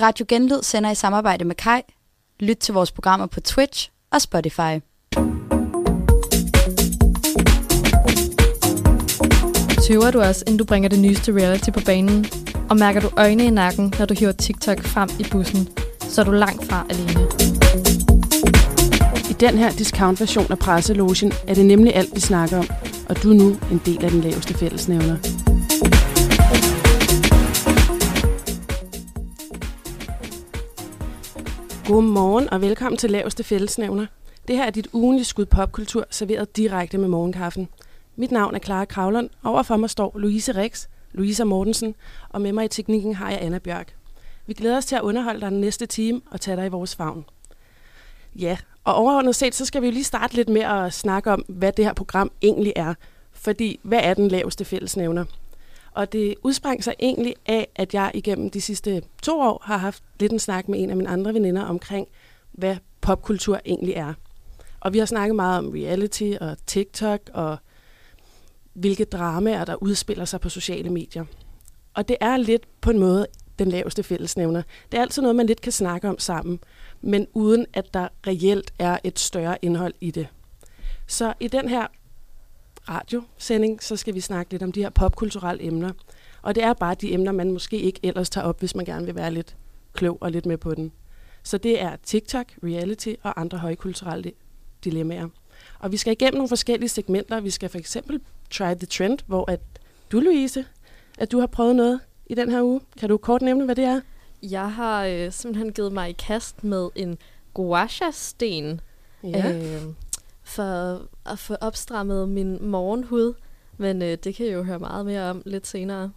Radio Genlyd sender i samarbejde med Kai. Lyt til vores programmer på Twitch og Spotify. Tøver du også, inden du bringer det nyeste reality på banen? Og mærker du øjne i nakken, når du hiver TikTok frem i bussen, så er du langt fra alene. I den her discount-version af presselogen er det nemlig alt, vi snakker om, og du er nu en del af den laveste fællesnævner. Godmorgen og velkommen til Laveste Fællesnævner. Det her er dit ugenlige skud popkultur, serveret direkte med morgenkaffen. Mit navn er Clara Kravlund. Overfor mig står Louise Rex, Louisa Mortensen, og med mig i teknikken har jeg Anna Bjørk. Vi glæder os til at underholde dig den næste time og tage dig i vores favn. Ja, og overordnet set, så skal vi jo lige starte lidt med at snakke om, hvad det her program egentlig er. Fordi, hvad er den laveste fællesnævner? Og det udsprang sig egentlig af, at jeg igennem de sidste to år har haft lidt en snak med en af mine andre veninder omkring, hvad popkultur egentlig er. Og vi har snakket meget om reality og TikTok og hvilke dramaer, der udspiller sig på sociale medier. Og det er lidt på en måde den laveste fællesnævner. Det er altid noget, man lidt kan snakke om sammen, men uden at der reelt er et større indhold i det. Så i den her radiosending, så skal vi snakke lidt om de her popkulturelle emner. Og det er bare de emner, man måske ikke ellers tager op, hvis man gerne vil være lidt klog og lidt med på den. Så det er TikTok, reality og andre højkulturelle dilemmaer. Og vi skal igennem nogle forskellige segmenter. Vi skal for eksempel try the trend, hvor at du, Louise, at du har prøvet noget i den her uge. Kan du kort nævne, hvad det er? Jeg har øh, simpelthen givet mig i kast med en guasha-sten. Ja. Øh, for at få opstrammet min morgenhud. Men øh, det kan jeg jo høre meget mere om lidt senere.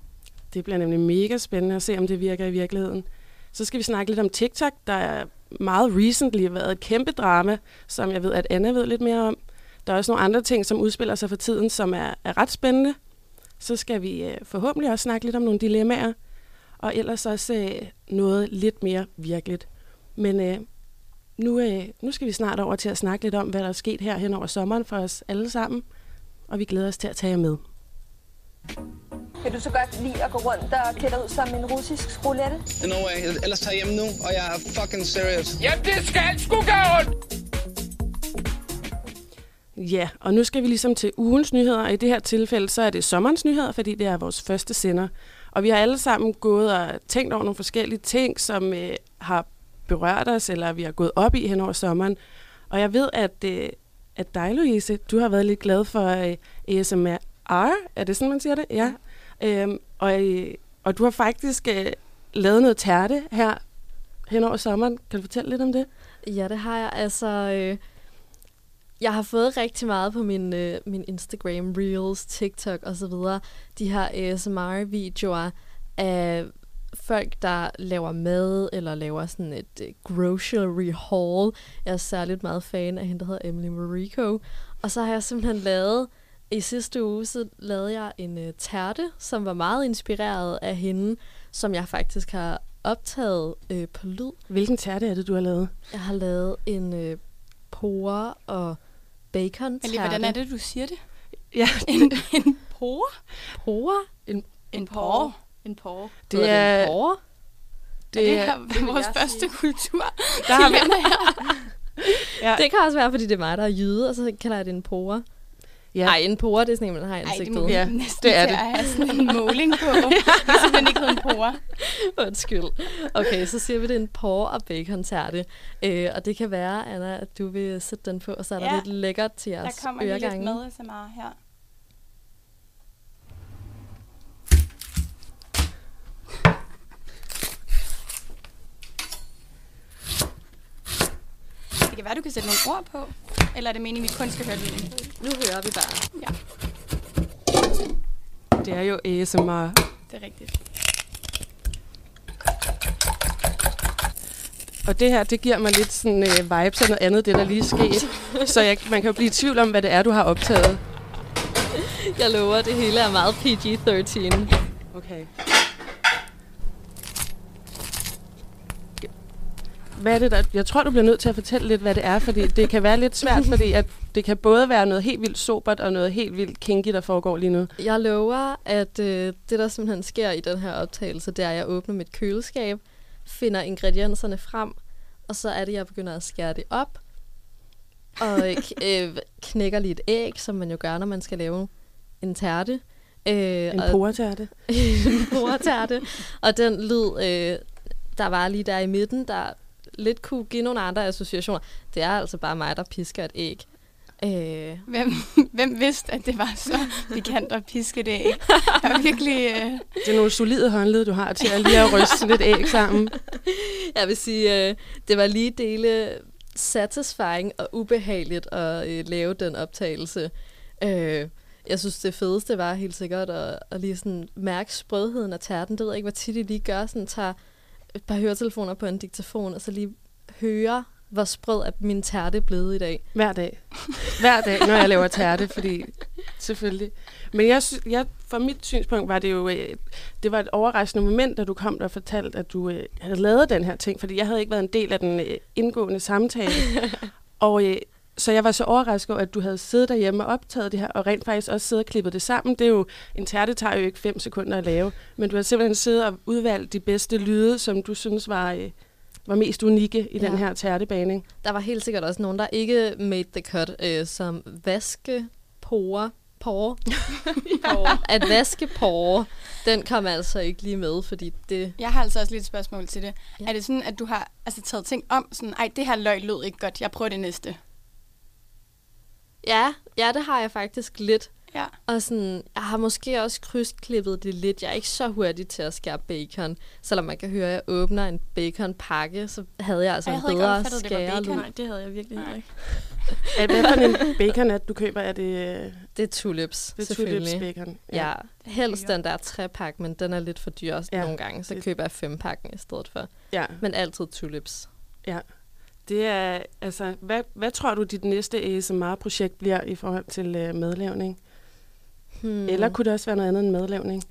Det bliver nemlig mega spændende at se, om det virker i virkeligheden. Så skal vi snakke lidt om TikTok, der er meget recently været et kæmpe drama, som jeg ved, at Anna ved lidt mere om. Der er også nogle andre ting, som udspiller sig for tiden, som er, er ret spændende. Så skal vi øh, forhåbentlig også snakke lidt om nogle dilemmaer, og ellers også øh, noget lidt mere virkeligt. Men øh, nu, øh, nu skal vi snart over til at snakke lidt om, hvad der er sket her hen over sommeren for os alle sammen, og vi glæder os til at tage jer med. Kan du så godt lide at gå rundt og klæde dig ud som en russisk roulette? No way. Ellers tager jeg hjem nu, og jeg er fucking serious. Jamen, det skal sgu gå ondt! Ja, og nu skal vi ligesom til ugens nyheder, og i det her tilfælde, så er det sommerens nyheder, fordi det er vores første sender. Og vi har alle sammen gået og tænkt over nogle forskellige ting, som øh, har berørt os, eller vi har gået op i hen over sommeren. Og jeg ved, at, øh, at dig, Louise, du har været lidt glad for øh, ASMR. Er det sådan, man siger det? Ja. Øhm, og, øh, og du har faktisk øh, lavet noget tærte her hen over sommeren. Kan du fortælle lidt om det? Ja, det har jeg. Altså, øh, jeg har fået rigtig meget på min, øh, min Instagram, Reels, TikTok osv. De her ASMR-videoer af folk, der laver mad, eller laver sådan et uh, grocery haul. Jeg er særligt meget fan af hende, der hedder Emily Mariko. Og så har jeg simpelthen lavet, i sidste uge, så lavede jeg en uh, tærte, som var meget inspireret af hende, som jeg faktisk har optaget uh, på lyd. Hvilken tærte er det, du har lavet? Jeg har lavet en uh, pore og bacon Men lige, hvordan er det, du siger det? Ja, En, en por? Pore? en, En por? En por. det Hedder er... en pore? Det, det er, er vores første kultur. der har vi, Ja. Det kan også være, fordi det er mig, der er jyde, og så kalder jeg det en pore. ja, Nej, en pore, det er sådan en, man har i Ej, det ansigtet. må Ja, næsten det er det. have sådan en måling på. Det er simpelthen ikke hedder en por. Undskyld. Okay, så siger vi, det er en porre og bacon tærte. Øh, og det kan være, Anna, at du vil sætte den på, og så er der Ja, lidt lækkert til Der jeres kommer lige lidt øregange. med SMR her. Det kan være, du kan sætte nogle ord på. Eller er det meningen, vi kun skal høre lyden? Nu hører vi bare. Ja, det er jo ASMR. det er rigtigt. Og det her, det giver mig lidt sådan øh, vibes af noget andet, det der lige skete. Så jeg, man kan jo blive i tvivl om, hvad det er, du har optaget. Jeg lover, det hele er meget PG-13. Okay. Hvad er det der? Jeg tror, du bliver nødt til at fortælle lidt, hvad det er, fordi det kan være lidt svært, fordi at det kan både være noget helt vildt sobert og noget helt vildt kinky, der foregår lige nu. Jeg lover, at øh, det, der simpelthen sker i den her optagelse, det er, at jeg åbner mit køleskab, finder ingredienserne frem, og så er det, jeg begynder at skære det op, og øh, øh, knækker lige et æg, som man jo gør, når man skal lave en tærte. Øh, En poretærte. en bordtærte. Og den lyd, øh, der var lige der i midten, der lidt kunne give nogle andre associationer. Det er altså bare mig, der pisker et æg. Øh, Hvem, hvem vidste, at det var så pikant at piske det æg? Jeg var virkelig... Øh, Det er nogle solide håndled, du har til at lige at ryste et æg sammen. jeg vil sige, øh, det var lige dele satisfying og ubehageligt at øh, lave den optagelse. Øh, jeg synes, det fedeste var helt sikkert at, at lige sådan mærke sprødheden af tærten. Det ved jeg ikke, hvor tit I lige gør. Sådan tager et par høretelefoner på en diktafon, og så lige høre, hvor sprød er min tærte blevet i dag. Hver dag. Hver dag, når jeg laver tærte, fordi selvfølgelig. Men jeg, jeg, fra mit synspunkt var det jo, øh, det var et overraskende moment, da du kom der og fortalte, at du øh, havde lavet den her ting, fordi jeg havde ikke været en del af den øh, indgående samtale. og så jeg var så overrasket over, at du havde siddet derhjemme og optaget det her, og rent faktisk også siddet og klippet det sammen. Det er jo, en tærte tager jo ikke fem sekunder at lave, men du har simpelthen siddet og udvalgt de bedste lyde, som du synes var, øh, var mest unikke i ja. den Ja. her tærtebaning. Der var helt sikkert også nogen, der ikke made the cut, øh, som vaskepore. Pore. At vaske pore, den kom altså ikke lige med, fordi det... jeg har altså også lidt et spørgsmål til det. Ja. Ja. Er det sådan, at du har altså, taget ting om, sådan, ej, det her løg lød ikke godt, jeg prøver det næste? Ja, ja, det har jeg faktisk lidt. Ja. Og sådan, jeg har måske også krydsklippet det lidt. Jeg er ikke så hurtig til at skære bacon. Selvom man kan høre, at jeg åbner en baconpakke, så havde jeg altså Jeg en havde ikke bedre opfattet, det var bacon. Nej, det havde jeg virkelig Nej. ikke. Er, hvad for en bacon, at du køber? Er det, Det er tulips, det er tulips bacon? Ja, helst lækkert. den der trepak, men den er lidt for dyr også Ja, nogle gange, så det- køber jeg fempakken i stedet for. ja. Men altid tulips. ja. Det er, altså, hvad, hvad tror du, dit næste ASMR-projekt bliver i forhold til øh, madlavning? Hmm. Mm. Eller kunne det også være noget andet end madlavning?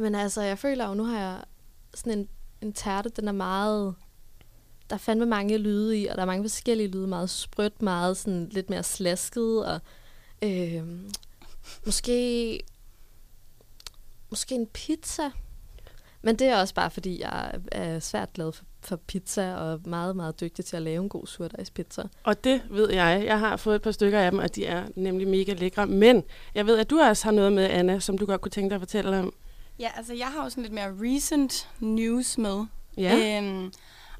Men altså, jeg føler jo, nu har jeg sådan en, en tærte, den er meget... Der er fandme mange lyde i, og der er mange forskellige lyde. Meget sprødt, meget sådan lidt mere slasket, og øh, måske, måske en pizza. Men det er også bare, fordi jeg er svært glad for, for pizza, og meget, meget dygtig til at lave en god surdejspizza. Og det ved jeg. Jeg har fået et par stykker af dem, og de er nemlig mega lækre. Men jeg ved, at du også har noget med, Anna, som du godt kunne tænke dig at fortælle om. Ja, altså jeg har jo sådan lidt mere recent news med. Ja. Øhm,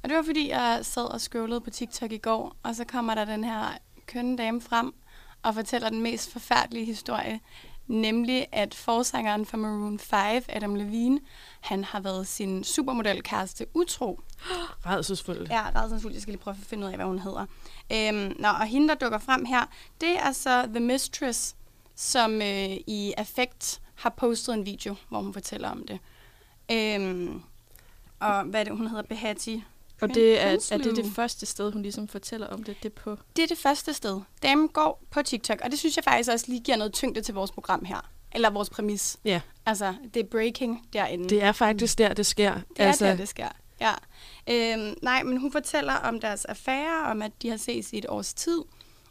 og det var fordi, jeg sad og scrollede på TikTok i går, og så kommer der den her kønne dame frem og fortæller den mest forfærdelige historie. Nemlig, at forsangeren for Maroon 5, Adam Levine, han har været sin supermodelkæreste utro. Rædselsfuldt. Ja, rædselsfuldt. Jeg skal lige prøve at finde ud af, hvad hun hedder. Øhm, nå, og hende, der dukker frem her, det er så The Mistress, som øh, i Affect har postet en video, hvor hun fortæller om det. Øhm, og hvad er det, hun hedder? Behati. Og det er, er det det første sted, hun ligesom fortæller om det, det på. Det er det første sted. Damen går på TikTok, og det synes jeg faktisk også lige giver noget tyngde til vores program her. Eller vores præmis. Ja. Altså, det er breaking derinde. Det er faktisk der, det sker. Det er altså, der, det sker. Ja. Øhm, nej, men hun fortæller om deres affære, om at de har ses i et års tid,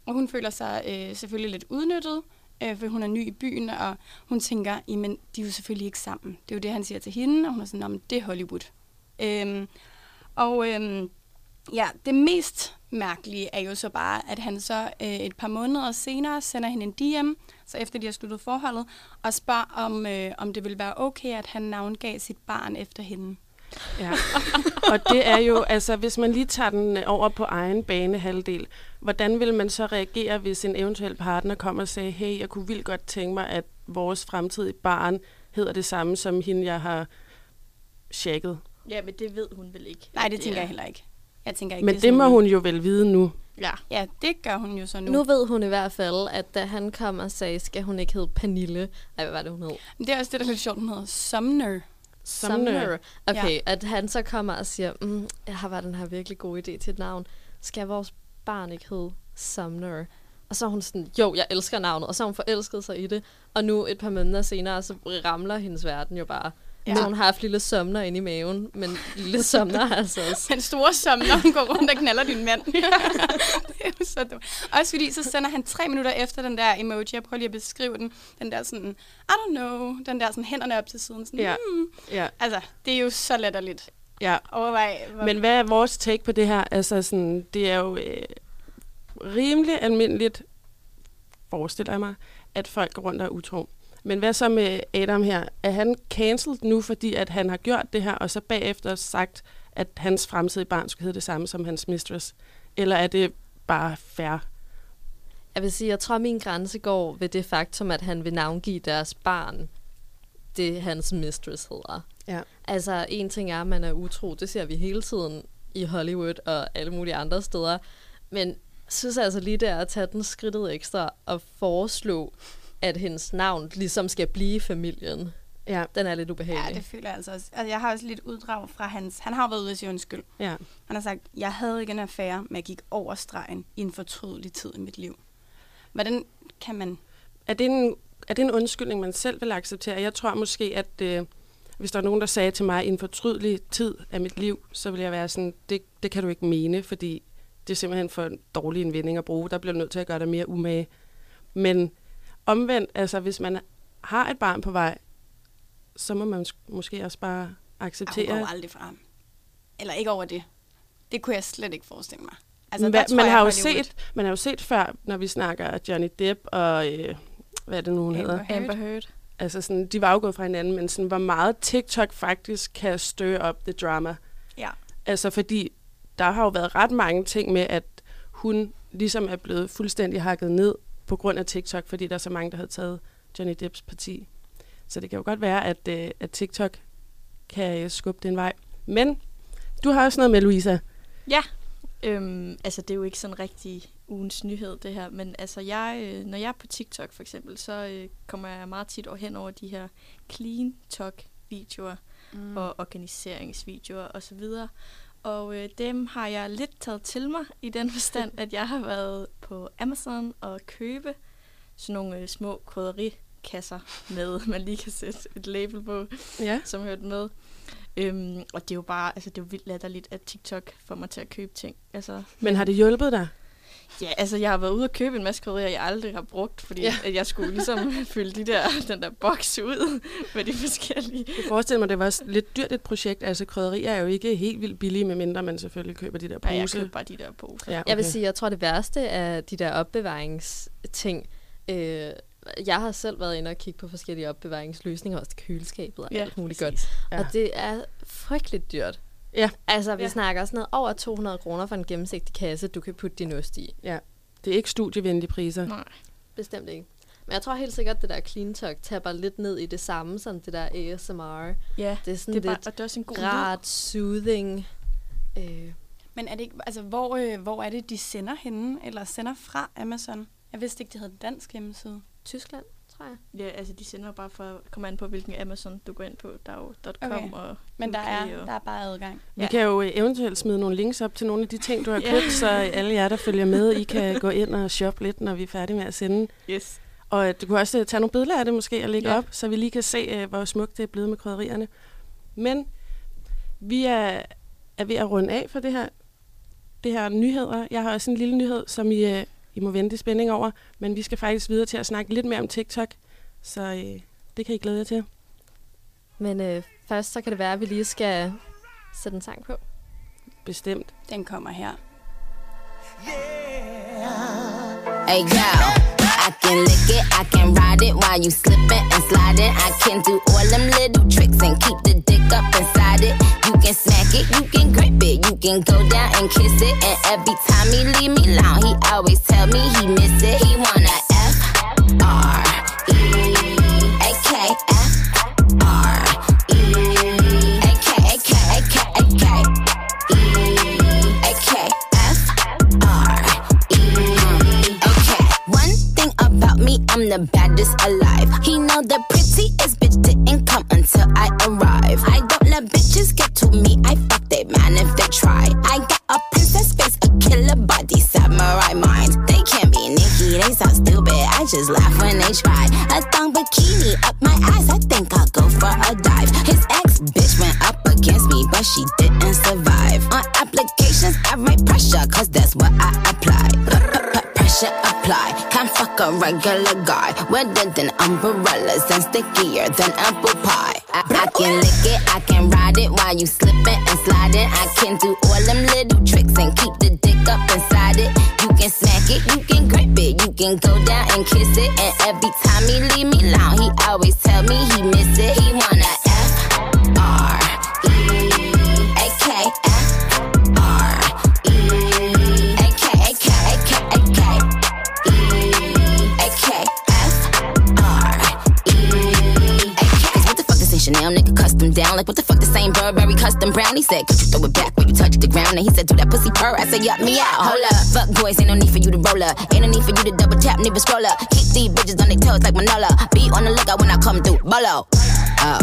og hun føler sig øh, selvfølgelig lidt udnyttet, øh, for hun er ny i byen, og hun tænker, jamen, de er jo selvfølgelig ikke sammen. Det er jo det, han siger til hende, og hun er sådan, om det er Hollywood. Øhm, og øhm, ja, det mest mærkelige er jo så bare, at han så øh, et par måneder senere sender hende en DM, så efter de har sluttet forholdet, og spørger, om, øh, om det vil være okay, at han navngav sit barn efter hende. Ja. Og det er jo, altså hvis man lige tager den øh, over på egen bane halvdel, hvordan vil man så reagere, hvis en eventuel partner kommer og siger, hey, jeg kunne vildt godt tænke mig, at vores fremtidige barn hedder det samme som hende, jeg har checket. Ja, men det ved hun vel ikke. Nej, det tænker er. jeg heller ikke. Jeg tænker ikke, Men er det må hun jo vel vide nu. Ja. Ja, det gør hun jo så nu. Nu ved hun i hvert fald, at da han kom og sagde, skal hun ikke hedde Pernille. Nej, hvad var det, hun hed? Men det er også det, der er lidt sjovt, hun hedder Sumner. Sumner. Okay, Ja. at han så kommer og siger, mm, jeg har bare den her virkelig gode idé til et navn. Skal vores barn ikke hedde Sumner? Og så er hun sådan, jo, jeg elsker navnet. Og så har hun forelsket sig i det. Og nu et par måneder senere, så ramler hendes verden jo bare. Ja. Så hun har haft lille Sumner inde i maven, men lille Sumner har altså også. Den store Sumner, hun går rundt og knaller din mand. det er jo så dumt. Også fordi, så sender han tre minutter efter den der emoji, jeg prøver lige at beskrive den, den der sådan, I don't know, den der sådan hænderne op til siden. Sådan, Ja. hmm. Ja. Altså, det er jo så latterligt. Ja, overveje, hvor... men hvad er vores take på det her? Altså, sådan, det er jo øh, rimelig almindeligt, forestiller jeg mig, at folk går rundt og er utro. Men hvad så med Adam her? Er han cancelled nu, fordi at han har gjort det her, og så bagefter sagt, at hans fremtidige barn skulle hedde det samme som hans mistress? Eller er det bare fair? Jeg vil sige, jeg tror, min grænse går ved det faktum, at han vil navngive deres barn det, hans mistress hedder. Ja. Altså, en ting er, at man er utro. Det ser vi hele tiden i Hollywood og alle mulige andre steder. Men synes altså lige, det er at tage den skridtet ekstra og foreslå, at hendes navn ligesom skal blive familien. Ja. Den er lidt ubehagelig. Ja, det føler jeg altså også. Altså, jeg har også lidt uddrag fra hans... Han har været ude at sige undskyld. Ja. Han har sagt, jeg havde ikke en affære, men jeg gik over stregen i en fortrydelig tid i mit liv. Hvordan kan man... Er det en, er det en undskyldning, man selv vil acceptere? Jeg tror måske, at øh, hvis der er nogen, der sagde til mig, i en fortrydelig tid af mit liv, så vil jeg være sådan, det, det kan du ikke mene, fordi det er simpelthen for en dårlig en vending at bruge. Der bliver du nødt til at gøre dig mere umage. Men omvendt, altså hvis man har et barn på vej, så må man sk- måske også bare acceptere. går aldrig fra ham. Eller ikke over det. Det kunne jeg slet ikke forestille mig. Altså, Hva, man, jeg, har jo set, man har jo set før, når vi snakker Johnny Depp og, øh, hvad er det nu, hun Amber hedder? Heard. Amber Heard. Altså sådan, de var jo gået fra hinanden, men sådan, hvor meget TikTok faktisk kan støge op det drama. Ja. Altså fordi, der har jo været ret mange ting med, at hun ligesom er blevet fuldstændig hakket ned på grund af TikTok, fordi der er så mange, der havde taget Johnny Depps parti. Så det kan jo godt være, at, øh, at TikTok kan øh, skubbe den vej. Men du har også noget med, Louisa. Ja, øhm, altså det er jo ikke sådan rigtig ugens nyhed det her, men altså jeg, øh, når jeg er på TikTok for eksempel, så øh, kommer jeg meget tit over hen over de her clean talk videoer mm. og organiseringsvideoer og så videre. Og øh, dem har jeg lidt taget til mig i den forstand, at jeg har været på Amazon og købe sådan nogle øh, små krydderikasser med, man lige kan sætte et label på Ja. som hørte med. Øhm, og det er jo bare, altså det er jo vildt latterligt, at TikTok får mig til at købe ting. Altså, Men har det hjulpet dig? Ja, altså jeg har været ude og købe en masse krydderier, jeg aldrig har brugt, fordi Ja. ja. at jeg skulle ligesom fylde de der, den der boks ud med de forskellige. Jeg forestiller mig, det var også lidt dyrt et projekt. Altså krydderier er jo ikke helt vildt billige, medmindre man selvfølgelig køber de der Nej, jeg poser. købte bare de der poser. Ja, Jeg vil sige, jeg tror, det værste er de der opbevaringsting. Øh, jeg har selv været inde og kigge på forskellige opbevaringsløsninger, også til køleskabet og Ja, alt muligt præcis. godt. Ja. Og det er frygteligt dyrt. Ja. Altså, vi Ja. snakker sådan noget over 200 kroner for en gennemsigtig kasse, du kan putte din ost i. Det er ikke studievenlige priser. Nej. Bestemt ikke. Men jeg tror helt sikkert, det der clean talk tapper lidt ned i det samme som det der ASMR. Ja, Det er sådan det er bare, lidt og det er også en god rart, soothing. Øh, Men er det ikke, altså, hvor, øh, hvor er det, de sender henne, eller sender fra Amazon? Jeg vidste ikke, de havde en dansk hjemmeside. Tyskland, tror jeg. Ja, altså de sender bare for, kommer an på, hvilken Amazon du går ind på. Der er jo .com Okay. og Men der er, og- der er bare adgang. Vi Ja. kan jo øh, eventuelt smide nogle links op til nogle af de ting, du har Ja. købt, så alle jer, der følger med, I kan gå ind og shoppe lidt, når vi er færdige med at sende. Yes. Og øh, du kunne også øh, tage nogle billeder af det måske og lægge Ja. op, så vi lige kan se, hvor smukt det er blevet med krydderierne. Men vi er, er ved at runde af for det her, det her nyheder. Jeg har også en lille nyhed, som I, I må vente i spænding over, men vi skal faktisk videre til at snakke lidt mere om TikTok, så øh, det kan I glæde jer til. Men øh, først så kan det være, at vi lige skal sætte en sang på. Bestemt. Den kommer her. Hey I can lick it, I can ride it while you slipping and sliding. I can do all them little tricks and keep the dick up inside it. You can smack it, you can grip it, you can go down and kiss it. And every time he leave me alone, he always tell me he miss it. He wanna F R E A K I'm the baddest alive. He know the prettiest bitch didn't come until I arrive. I don't let bitches get to me. I fuck they man if they try. I got a princess face, a killer body, samurai mind. They can't be Nikki, they sound stupid. I just laugh when they try. A thong bikini up my eyes. I think I'll go for a dive. His ex bitch went up against me, but she didn't survive. On applications, I write pressure, cause that's what I apply. Pressure apply. Can't fuck a regular guy. Wetter than umbrellas and stickier than apple pie. I, I can lick it, I can ride it while you slipping and sliding. I can do all them little tricks and keep the dick up inside it. You can smack it, you can grip it, you can go down and kiss it. And every time he leave me alone, he always tell me he miss it. He wanna F R Burberry custom brown? He said, could you throw it back when you touch the ground? And he said, do that pussy purr. I said, yup me out. Hold up, fuck boys, ain't no need for you to roll up. Ain't no need for you to double tap, to scroll up. Keep these bitches on their toes like Manola. Be on the lookout when I come through. Bolo. Oh,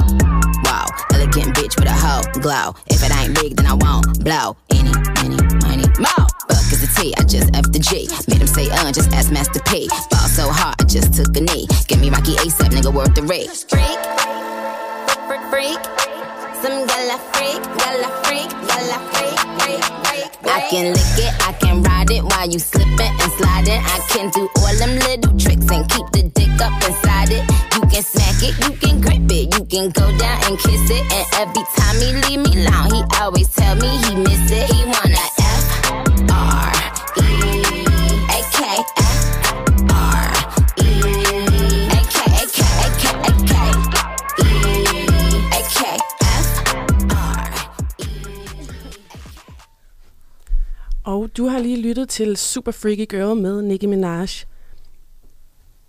wow, elegant bitch with a hoe glow. If it ain't big, then I won't blow. Any, any, money, more. Fuck is the T, I just F the G. Made him say, uh, just ask Master P. Ball so hard, I just took a knee. Give me Rocky ASAP, nigga, worth the rate. Freak, freak, freak. Some gala freak, gala freak, gala freak, freak, freak. I can lick it, I can ride it while you slipping and sliding. I can do all them little tricks and keep the dick up inside it. You can smack it, you can grip it, you can go down and kiss it. And every time he leave me alone, he always tell me he miss it. He wanna F R Og du har lige lyttet til Super Freaky Girl med Nicki Minaj.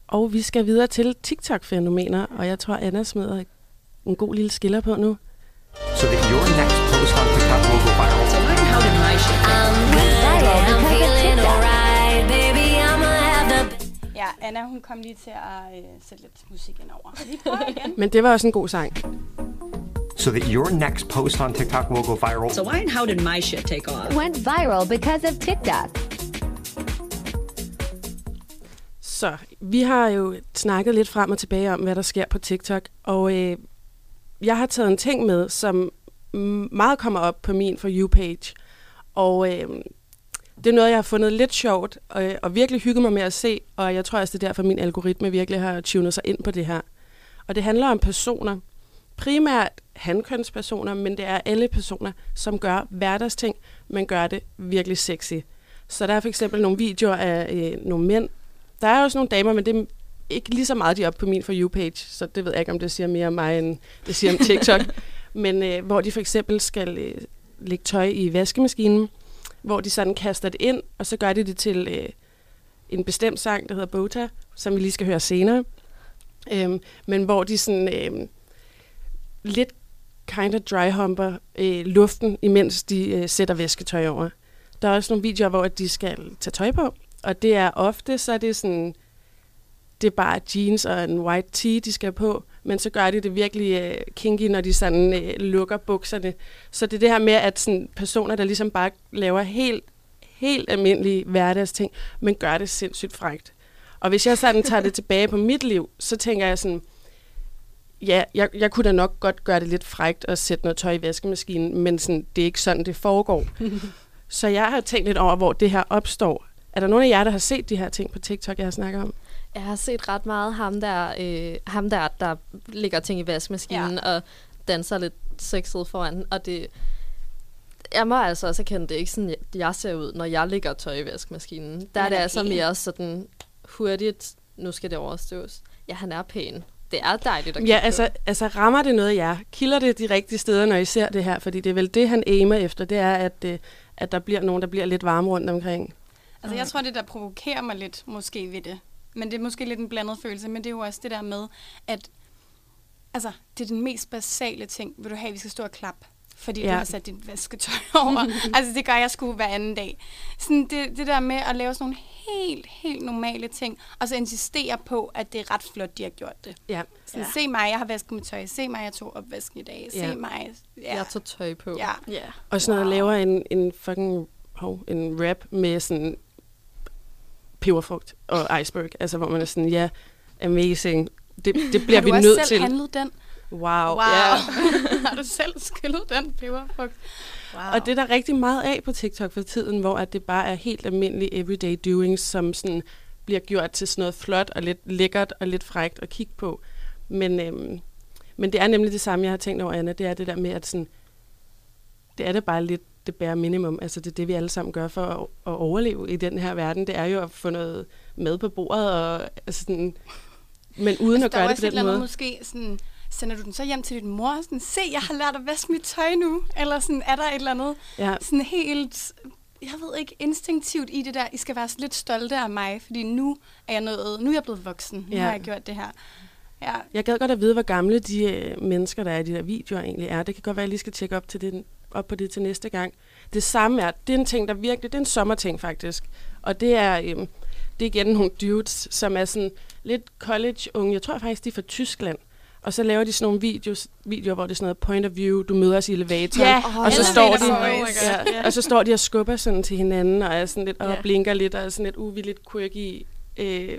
Og vi skal videre til TikTok-fænomener, og jeg tror, Anna smider en god lille skiller på nu. so that your next post on TikTok will go viral. So learn how to nice Ja, Anna, hun kom lige til at øh, sætte lidt musik ind over. Igen. Men det var også en god sang. So that your next post on TikTok will go viral. So why and how did my shit take off? Went viral because of TikTok. Så vi har jo snakket lidt frem og tilbage om, hvad der sker på TikTok, og øh, jeg har taget en ting med, som meget kommer op på min For You-page. Og øh, det er noget, jeg har fundet lidt sjovt, og, og virkelig hygget mig med at se, og jeg tror også, det er derfor, min algoritme virkelig har tunet sig ind på det her. Og det handler om personer, primært handkønspersoner, men det er alle personer, som gør hverdagsting, men gør det virkelig sexy. Så der er for eksempel nogle videoer af øh, nogle mænd. Der er også nogle damer, men det er ikke lige så meget, de er oppe på min For You-page, så det ved jeg ikke, om det siger mere om mig, end det siger om TikTok. men øh, hvor de for eksempel skal øh, lægge tøj i vaskemaskinen, hvor de sådan kaster det ind, og så gør de det til øh, en bestemt sang, der hedder Bota, som vi lige skal høre senere. Øhm, men hvor de sådan øh, lidt kind of dry humper øh, luften, imens de øh, sætter væsketøj over. Der er også nogle videoer, hvor de skal tage tøj på, og det er ofte, så er det sådan, det er bare jeans og en white tee, de skal på, men så gør de det virkelig øh, kinky, når de sådan øh, lukker bukserne. Så det er det her med, at sådan, personer, der ligesom bare laver helt, helt almindelige hverdagsting, men gør det sindssygt frægt. Og hvis jeg sådan tager det tilbage på mit liv, så tænker jeg sådan, ja, jeg, jeg kunne da nok godt gøre det lidt frægt at sætte noget tøj i vaskemaskinen, men sådan, det er ikke sådan, det foregår. så jeg har tænkt lidt over, hvor det her opstår. Er der nogen af jer, der har set de her ting på TikTok, jeg har snakket om? Jeg har set ret meget ham der, øh, ham der, der lægger ting i vaskemaskinen ja. og danser lidt sexet foran. Og det, jeg må altså også erkende, det er ikke sådan, jeg, ser ud, når jeg lægger tøj i vaskemaskinen. Der er det er altså mere sådan hurtigt, nu skal det overstås. Ja, han er pæn. Det er dejligt at kigge Ja, på. altså, altså rammer det noget af jer? Kilder det de rigtige steder, når I ser det her? Fordi det er vel det, han aimer efter, det er, at, øh, at der bliver nogen, der bliver lidt varme rundt omkring. Altså, jeg tror, det der provokerer mig lidt, måske ved det. Men det er måske lidt en blandet følelse, men det er jo også det der med, at altså, det er den mest basale ting. Vil du have, at vi skal stå og klappe? Fordi ja. Du har sat dit vasketøj over. altså, det gør jeg sgu hver anden dag. Sådan det, det der med at lave sådan nogle helt, helt normale ting, og så insistere på, at det er ret flot, de har gjort det. Ja. Sådan, ja. Se mig, jeg har vasket mit tøj. Se mig, jeg tog opvasken i dag. Se Ja. mig. Ja. Jeg tager tøj på. Ja. Ja. Og sådan noget laver en, en fucking hov, en rap med sådan peberfrugt og iceberg. Altså, hvor man er sådan, ja, amazing. Det, det bliver har vi du også nødt selv til. handlet den? Wow. Wow. Ja. har du selv skyllet den peberfrugt? Wow. Og det er der rigtig meget af på TikTok for tiden, hvor at det bare er helt almindelige everyday doings, som sådan bliver gjort til sådan noget flot og lidt lækkert og lidt frægt at kigge på. Men, øhm, men det er nemlig det samme, jeg har tænkt over, Anna. Det er det der med, at sådan, det er det bare lidt det bære minimum. Altså det er det, vi alle sammen gør for at, at overleve i den her verden. Det er jo at få noget med på bordet, og, altså sådan, men uden altså, at gøre det på den måde. måske sådan, sender du den så hjem til din mor, sådan, se, jeg har lært at vaske mit tøj nu, eller sådan, er der et eller andet ja. sådan helt, jeg ved ikke, instinktivt i det der, I skal være lidt stolte af mig, fordi nu er jeg noget, nu er jeg blevet voksen, nu Ja. har jeg gjort det her. Ja. Jeg gad godt at vide, hvor gamle de øh, mennesker, der er i de der videoer egentlig er. Det kan godt være, at jeg lige skal tjekke op, til det, op på det til næste gang. Det samme er, det er en ting, der virkelig, det er en sommerting faktisk. Og det er, øhm, det er igen nogle dudes, som er sådan lidt college-unge. Jeg tror faktisk, de er fra Tyskland. Og så laver de sådan nogle videos, videoer, hvor det er sådan noget point of view, du møder os i elevatoren, Ja, og, så står de, boys. ja, og så står de og skubber sådan til hinanden, og er sådan lidt, og Ja. blinker lidt, og er sådan lidt uvilligt quirky, øh,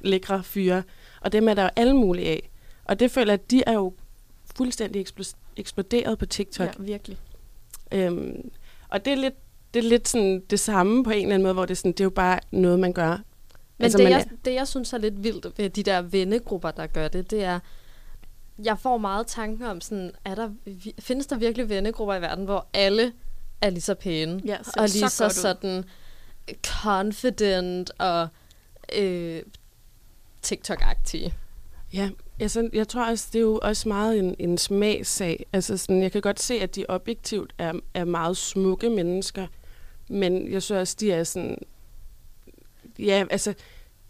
lækre fyre. Og dem er der jo alle mulige af. Og det føler jeg, at de er jo fuldstændig eksploderet på TikTok. Ja, virkelig. Øhm, og det er lidt det er lidt sådan det samme på en eller anden måde, hvor det er, sådan, det er jo bare noget, man gør. Men Altså, det, man jeg, det, jeg synes er lidt vildt ved de der vennegrupper, der gør det, det er, jeg får meget tanker om sådan, er der, findes der virkelig vennegrupper i verden, hvor alle er lige så pæne, Ja, og så lige så, godt ud. sådan confident og øh, TikTok-agtige. Ja, altså, jeg tror også, det er jo også meget en, en smagssag. Altså, sådan, jeg kan godt se, at de objektivt er, er meget smukke mennesker, men jeg synes også, de er sådan... Ja, altså,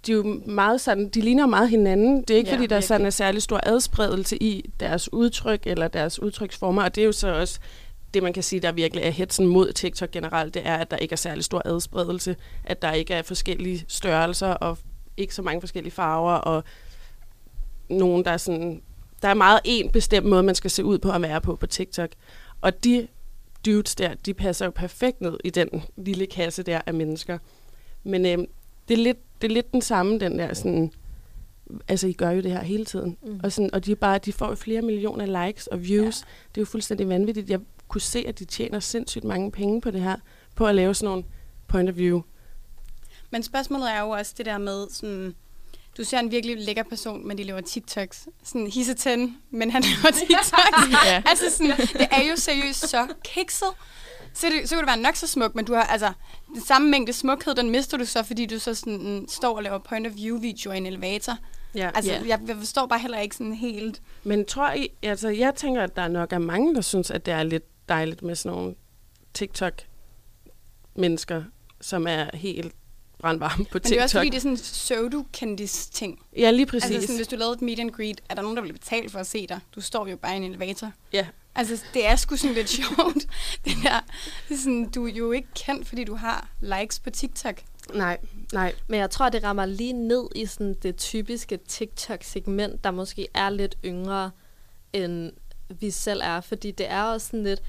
de er jo meget sådan, de ligner meget hinanden. Det er ikke, Ja, fordi der virkelig. sådan er særlig stor adspredelse i deres udtryk eller deres udtryksformer, og det er jo så også det, man kan sige, der virkelig er hetsen mod TikTok generelt, det er, at der ikke er særlig stor adspredelse, at der ikke er forskellige størrelser og ikke så mange forskellige farver, og nogen, der er sådan... Der er meget en bestemt måde, man skal se ud på at være på på TikTok. Og de dudes der, de passer jo perfekt ned i den lille kasse der af mennesker. Men øh, det, er lidt, det er lidt den samme, den der sådan... Altså, I gør jo det her hele tiden. Mm. Og, sådan, og de, er bare, de får flere millioner likes og views. Ja. Det er jo fuldstændig vanvittigt. Jeg kunne se, at de tjener sindssygt mange penge på det her. På at lave sådan nogle point of view. Men spørgsmålet er jo også det der med, sådan, du ser en virkelig lækker person, men de laver TikToks. Sådan hisse 10, men han laver TikToks. Ja. Altså sådan, det er jo seriøst så kikset. Så, det, så kan du være nok så smuk, men du har altså den samme mængde smukhed, den mister du så, fordi du så sådan, står og laver point of view videoer i en elevator. Ja. Altså, Ja. jeg, jeg forstår bare heller ikke sådan helt... Men tror I, altså jeg tænker, at der nok er mange, der synes, at det er lidt dejligt med sådan nogle TikTok-mennesker, som er helt brandvarme på Men TikTok. det er også fordi, det er sådan en pseudo-kendis-ting. Ja, lige præcis. Altså sådan, hvis du lavede et meet and greet, er der nogen, der vil betale for at se dig? Du står jo bare i en elevator. Ja. Altså, det er sgu sådan lidt sjovt. Det der, sådan, du er jo ikke kendt, fordi du har likes på TikTok. Nej, nej. Men jeg tror, det rammer lige ned i sådan det typiske TikTok-segment, der måske er lidt yngre, end vi selv er. Fordi det er også sådan lidt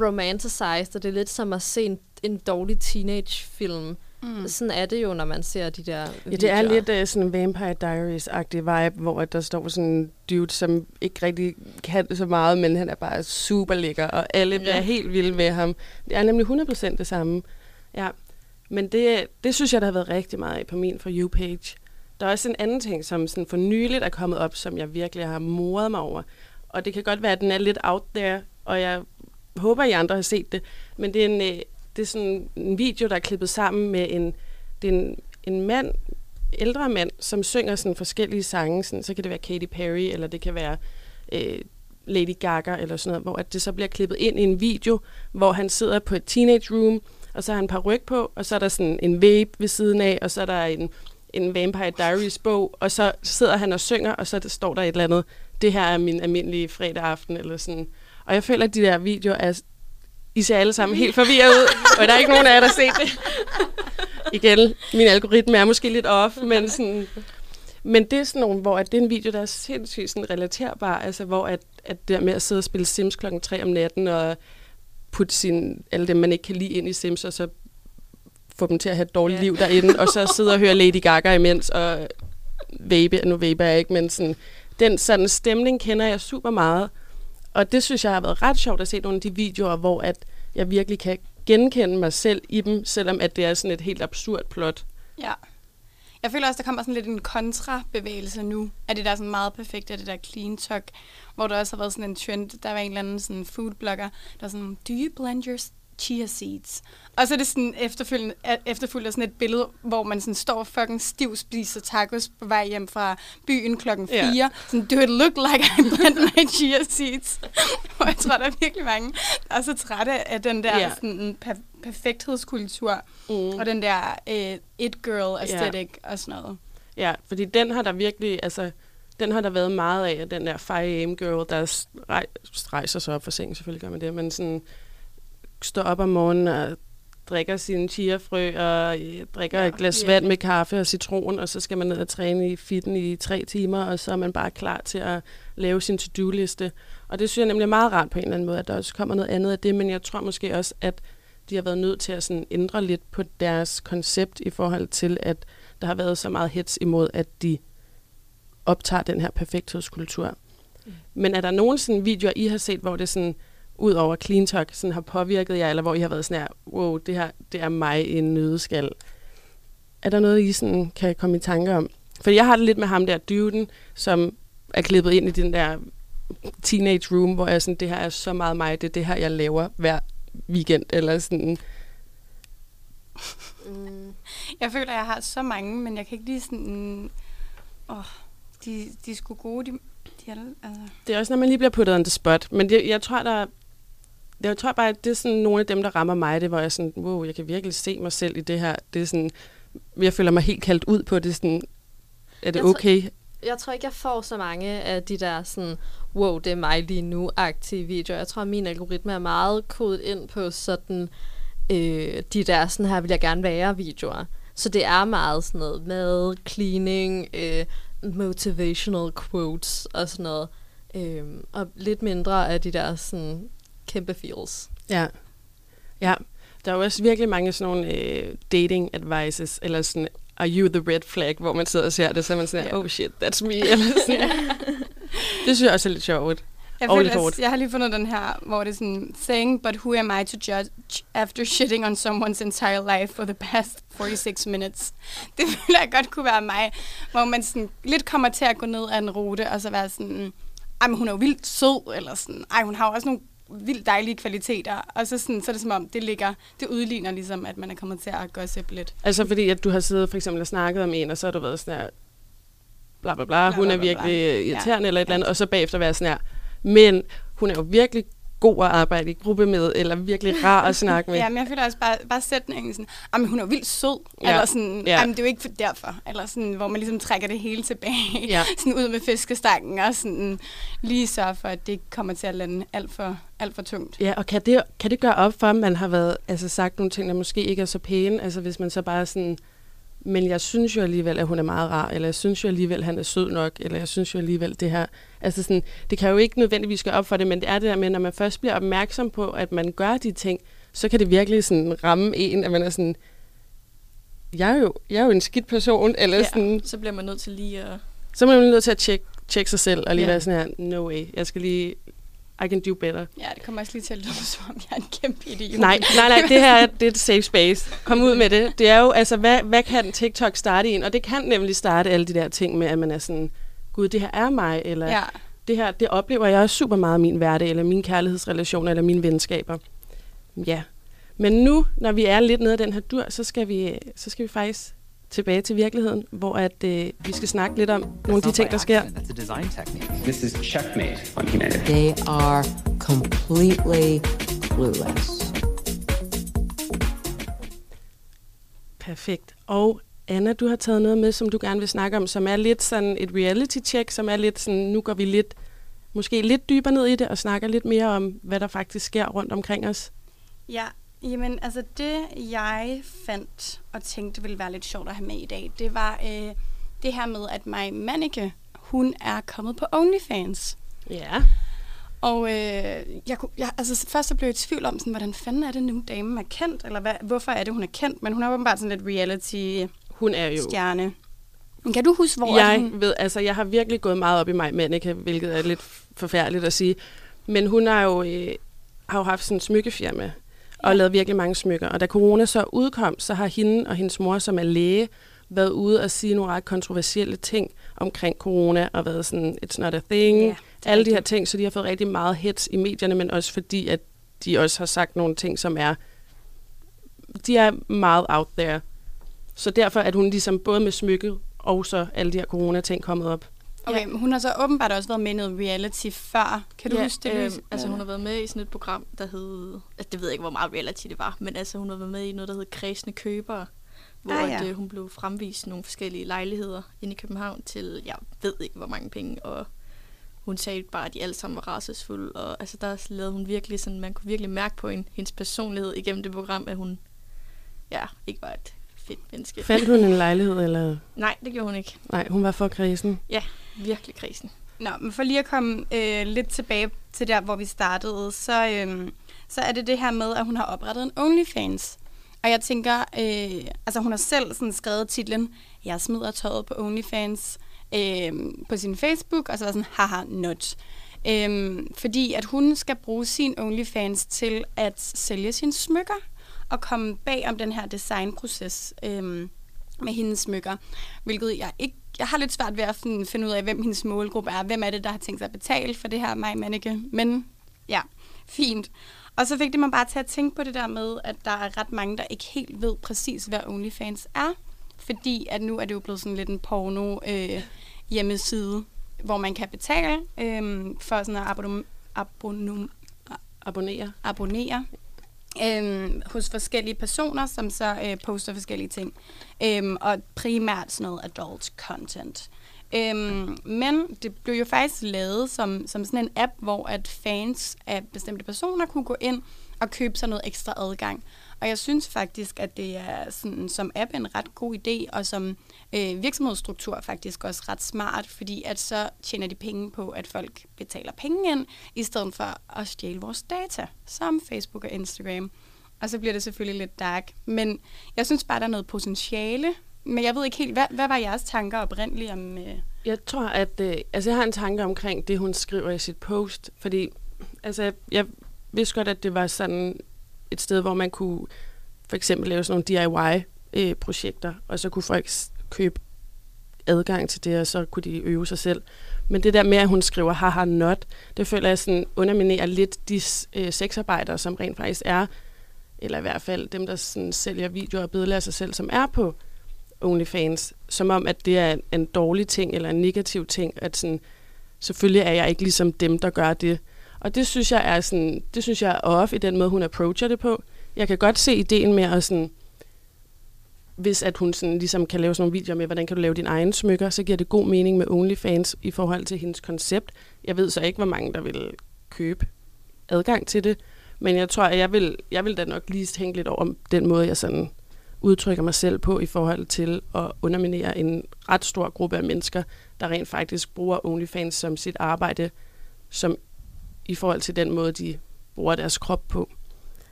romanticized, og det er lidt som at se en, en dårlig teenage-film. Mm. Sådan er det jo, når man ser de der Ja, det er lidt uh, sådan Vampire Diaries-agtig vibe, hvor at der står sådan en dude, som ikke rigtig kan så meget, men han er bare super lækker, og alle bliver Ja. helt vilde med ham. Det er nemlig 100% det samme. Ja. Men det, det synes jeg, der har været rigtig meget af på min For You-page. Der er også en anden ting, som sådan for nyligt er kommet op, som jeg virkelig har moret mig over. Og det kan godt være, at den er lidt out there, og jeg håber, I andre har set det. Men det er en, øh, det er sådan en video, der er klippet sammen med en, det er en, en mand, ældre mand, som synger sådan forskellige sange. Sådan, så kan det være Katy Perry, eller det kan være øh, Lady Gaga, eller sådan noget, hvor at det så bliver klippet ind i en video, hvor han sidder på et teenage room, og så har han par ryg på, og så er der sådan en vape ved siden af, og så er der en, en Vampire Diaries bog, og så sidder han og synger, og så står der et eller andet, det her er min almindelige fredag aften, eller sådan. Og jeg føler, at de der videoer er, i ser alle sammen helt forvirret ud, og der er ikke nogen af jer, der har set det. Igen, min algoritme er måske lidt off, men sådan... Men det er sådan nogle, hvor at det er en video, der er sindssygt sådan relaterbar, altså hvor at, at det der med at sidde og spille Sims klokken 3 om natten, og putte sin, alle dem, man ikke kan lide ind i Sims, og så få dem til at have et dårligt Ja. liv derinde, og så sidde og høre Lady Gaga imens, og vape, nu vape jeg ikke, men sådan, den sådan stemning kender jeg super meget, og det synes jeg har været ret sjovt at se nogle af de videoer, hvor at jeg virkelig kan genkende mig selv i dem, selvom at det er sådan et helt absurd plot. Ja. Jeg føler også, der kommer sådan lidt en kontrabevægelse nu, af det der sådan meget perfekte, af det der clean talk, hvor der også har været sådan en trend, der var en eller anden sådan foodblogger, der sådan, do you blend your chia seeds. Og så er det sådan efterfølgende, efterfølgende sådan et billede, hvor man sådan står fucking stiv spiser tacos på vej hjem fra byen klokken 4. Yeah. Sådan, do it look like I blend my chia seeds? og jeg tror, der er virkelig mange, der er så trætte af den der yeah. sådan, per- perfekthedskultur, mm. og den der uh, it girl aesthetic yeah. og sådan noget. Ja, fordi den har der virkelig, altså, den har der været meget af, den der 5 am girl, der rejser sig op for seng, selvfølgelig gør man det, men sådan, står op om morgenen og drikker sine chiafrø og øh, drikker ja, et glas yeah. vand med kaffe og citron, og så skal man ned og træne i fitten i tre timer, og så er man bare klar til at lave sin to-do-liste. Og det synes jeg nemlig er meget rart på en eller anden måde, at der også kommer noget andet af det, men jeg tror måske også, at de har været nødt til at sådan ændre lidt på deres koncept i forhold til, at der har været så meget hets imod, at de optager den her perfekthedskultur. Mm. Men er der nogen sådan videoer, I har set, hvor det sådan, ud over Clean Talk sådan har påvirket jer, eller hvor I har været sådan her, wow, det her det er mig i en nødeskal. Er der noget, I sådan kan komme i tanke om? For jeg har det lidt med ham der, duden, som er klippet ind i den der teenage room, hvor jeg sådan, det her er så meget mig, det er det her, jeg laver hver weekend, eller sådan. Mm. Jeg føler, jeg har så mange, men jeg kan ikke lige sådan... Åh, de, de er sgu gode, de, de er, altså. Det er også, når man lige bliver puttet on the spot. Men det, jeg tror, der jeg tror bare, at det er sådan nogle af dem, der rammer mig, det hvor jeg sådan, wow, jeg kan virkelig se mig selv i det her. Det er sådan, jeg føler mig helt kaldt ud på det. Sådan, er det jeg okay? Tror, jeg tror ikke, jeg får så mange af de der sådan, wow, det er mig lige nu-agtige videoer. Jeg tror, at min algoritme er meget kodet ind på sådan, øh, de der sådan her vil jeg gerne være videoer. Så det er meget sådan noget mad, cleaning, øh, motivational quotes og sådan noget. Øh, og lidt mindre af de der sådan kæmpe feels. Ja. Ja. Der er jo også virkelig mange sådan nogle øh, dating advices, eller sådan, are you the red flag, hvor man sidder og ser det, så er man sådan, yeah. oh shit, that's me. Eller sådan. det synes jeg også er lidt sjovt. Jeg, føler, lidt hårdt. jeg har lige fundet den her, hvor det er sådan, saying, but who am I to judge after shitting on someone's entire life for the past 46 minutes? Det føler jeg godt kunne være mig, hvor man sådan lidt kommer til at gå ned ad en rute, og så være sådan, ej, men hun er jo vildt sød, eller sådan, ej, hun har jo også nogle vildt dejlige kvaliteter, og så, sådan, så er det som om, det ligger, det udligner ligesom, at man er kommet til at gossip lidt. Altså fordi, at du har siddet for eksempel og snakket om en, og så har du været sådan her, bla bla bla, bla hun bla, er virkelig bla. irriterende ja. eller et eller andet, og så bagefter være sådan her, men hun er jo virkelig god at arbejde i gruppe med, eller virkelig rar at snakke med. ja, men jeg føler også bare, bare sætningen sådan, jamen hun er vildt sød, ja. eller sådan, ja. jamen det er jo ikke for derfor, eller sådan, hvor man ligesom trækker det hele tilbage, ja. sådan ud med fiskestangen, og sådan lige sørge for, at det ikke kommer til at lande alt for, alt for tungt. Ja, og kan det, kan det gøre op for, at man har været, altså sagt nogle ting, der måske ikke er så pæne, altså hvis man så bare sådan, men jeg synes jo alligevel, at hun er meget rar, eller jeg synes jo alligevel, at han er sød nok, eller jeg synes jo alligevel, det her... Altså sådan, det kan jo ikke nødvendigvis gøre op for det, men det er det der med, når man først bliver opmærksom på, at man gør de ting, så kan det virkelig sådan ramme en, at man er sådan, jeg er jo, jeg er jo en skidt person, eller ja, sådan... så bliver man nødt til lige at... Så er man nødt til at tjekke, tjekke sig selv, og lige ja. være sådan her, no way, jeg skal lige i can do better. Ja, det kommer også lige til at lyde som om, jeg er en kæmpe idiot. Nej, nej, nej, det her det er et safe space. Kom ud med det. Det er jo, altså, hvad, hvad kan TikTok starte i en? Og det kan nemlig starte alle de der ting med, at man er sådan, gud, det her er mig, eller ja. det her, det oplever jeg også super meget i min hverdag, eller min kærlighedsrelation, eller mine venskaber. Ja. Men nu, når vi er lidt nede af den her dur, så skal vi, så skal vi faktisk tilbage til virkeligheden, hvor at, øh, vi skal snakke lidt om nogle af de ting, der sker. That's a design technique. This is checkmate on humanity. They are completely clueless. Perfekt. Og Anna, du har taget noget med, som du gerne vil snakke om, som er lidt sådan et reality check, som er lidt sådan, nu går vi lidt, måske lidt dybere ned i det, og snakker lidt mere om, hvad der faktisk sker rundt omkring os. Ja, Jamen, altså det, jeg fandt og tænkte ville være lidt sjovt at have med i dag, det var øh, det her med, at mig Manneke, hun er kommet på OnlyFans. Ja. Og øh, jeg, jeg, altså, først så blev jeg i tvivl om, sådan, hvordan fanden er det nu, damen er kendt, eller hvad, hvorfor er det, hun er kendt, men hun er åbenbart sådan lidt reality hun er jo stjerne. Kan du huske, hvor jeg hun... ved, altså jeg har virkelig gået meget op i mig, Manneke, hvilket er lidt forfærdeligt at sige, men hun har jo, øh, har jo haft sådan en smykkefirma, og lavet virkelig mange smykker. Og da corona så udkom, så har hende og hendes mor, som er læge, været ude og sige nogle ret kontroversielle ting omkring corona, og været sådan, it's not a thing, Ja, alle de her ting, så de har fået rigtig meget hits i medierne, men også fordi, at de også har sagt nogle ting, som er, de er meget out there. Så derfor er hun ligesom både med smykket og så alle de her corona-ting kommet op. Okay, men hun har så åbenbart også været med i noget reality før. Kan du ja, huske det? Øh, Louise? altså hun har været med i sådan et program, der hed... Altså, det ved jeg ikke, hvor meget reality det var, men altså hun har været med i noget, der hed Kredsende Købere, hvor Ah, ja. ja. at, øh, hun blev fremvist nogle forskellige lejligheder inde i København til, jeg ved ikke, hvor mange penge, og hun sagde bare, at de alle sammen var racesfulde, og altså der lavede hun virkelig sådan, man kunne virkelig mærke på en, hendes personlighed igennem det program, at hun ja, ikke var et fedt menneske. Fandt hun en lejlighed, eller? Nej, det gjorde hun ikke. Nej, hun var for kredsen. Ja, virkelig krisen. Nå, men for lige at komme øh, lidt tilbage til der, hvor vi startede, så, øh, så er det det her med, at hun har oprettet en OnlyFans. Og jeg tænker, øh, altså hun har selv sådan skrevet titlen, jeg smider tøjet på OnlyFans øh, på sin Facebook, og så var sådan, haha, not. Øh, fordi at hun skal bruge sin OnlyFans til at sælge sine smykker og komme bag om den her designproces øh, med hendes smykker, hvilket jeg ikke jeg har lidt svært ved at finde, ud af, hvem hendes målgruppe er. Hvem er det, der har tænkt sig at betale for det her mig Manneke? Men ja, fint. Og så fik det mig bare til at tænke på det der med, at der er ret mange, der ikke helt ved præcis, hvad OnlyFans er. Fordi at nu er det jo blevet sådan lidt en porno øh, hjemmeside, hvor man kan betale øh, for sådan at abonnom, Abonnere. abonnere øhm, hos forskellige personer, som så øh, poster forskellige ting. Øhm, og primært sådan noget adult content. Øhm, men det blev jo faktisk lavet som, som sådan en app, hvor at fans af bestemte personer kunne gå ind og købe sig noget ekstra adgang. Og jeg synes faktisk, at det er sådan, som app en ret god idé, og som øh, virksomhedsstruktur faktisk også ret smart, fordi at så tjener de penge på, at folk betaler penge ind, i stedet for at stjæle vores data, som Facebook og Instagram. Og så bliver det selvfølgelig lidt dark. Men jeg synes bare, der er noget potentiale. Men jeg ved ikke helt, hvad, hvad var jeres tanker oprindeligt om... Øh... Jeg tror, at... Øh, altså, jeg har en tanke omkring det, hun skriver i sit post. Fordi, altså, jeg vidste godt, at det var sådan et sted, hvor man kunne for eksempel lave sådan nogle DIY-projekter, øh, og så kunne folk købe adgang til det, og så kunne de øve sig selv. Men det der med, at hun skriver haha not, det føler jeg sådan underminerer lidt de øh, sexarbejdere, som rent faktisk er, eller i hvert fald dem, der sådan sælger videoer og billeder af sig selv, som er på OnlyFans, som om, at det er en dårlig ting eller en negativ ting, at sådan, selvfølgelig er jeg ikke ligesom dem, der gør det. Og det synes jeg er sådan, det synes jeg er off i den måde, hun approacher det på. Jeg kan godt se ideen med at sådan, hvis at hun sådan ligesom kan lave sådan nogle videoer med, hvordan kan du lave din egen smykker, så giver det god mening med OnlyFans i forhold til hendes koncept. Jeg ved så ikke, hvor mange der vil købe adgang til det, men jeg tror, at jeg vil, jeg vil da nok lige tænke lidt over den måde, jeg sådan udtrykker mig selv på i forhold til at underminere en ret stor gruppe af mennesker, der rent faktisk bruger OnlyFans som sit arbejde, som i forhold til den måde, de bruger deres krop på.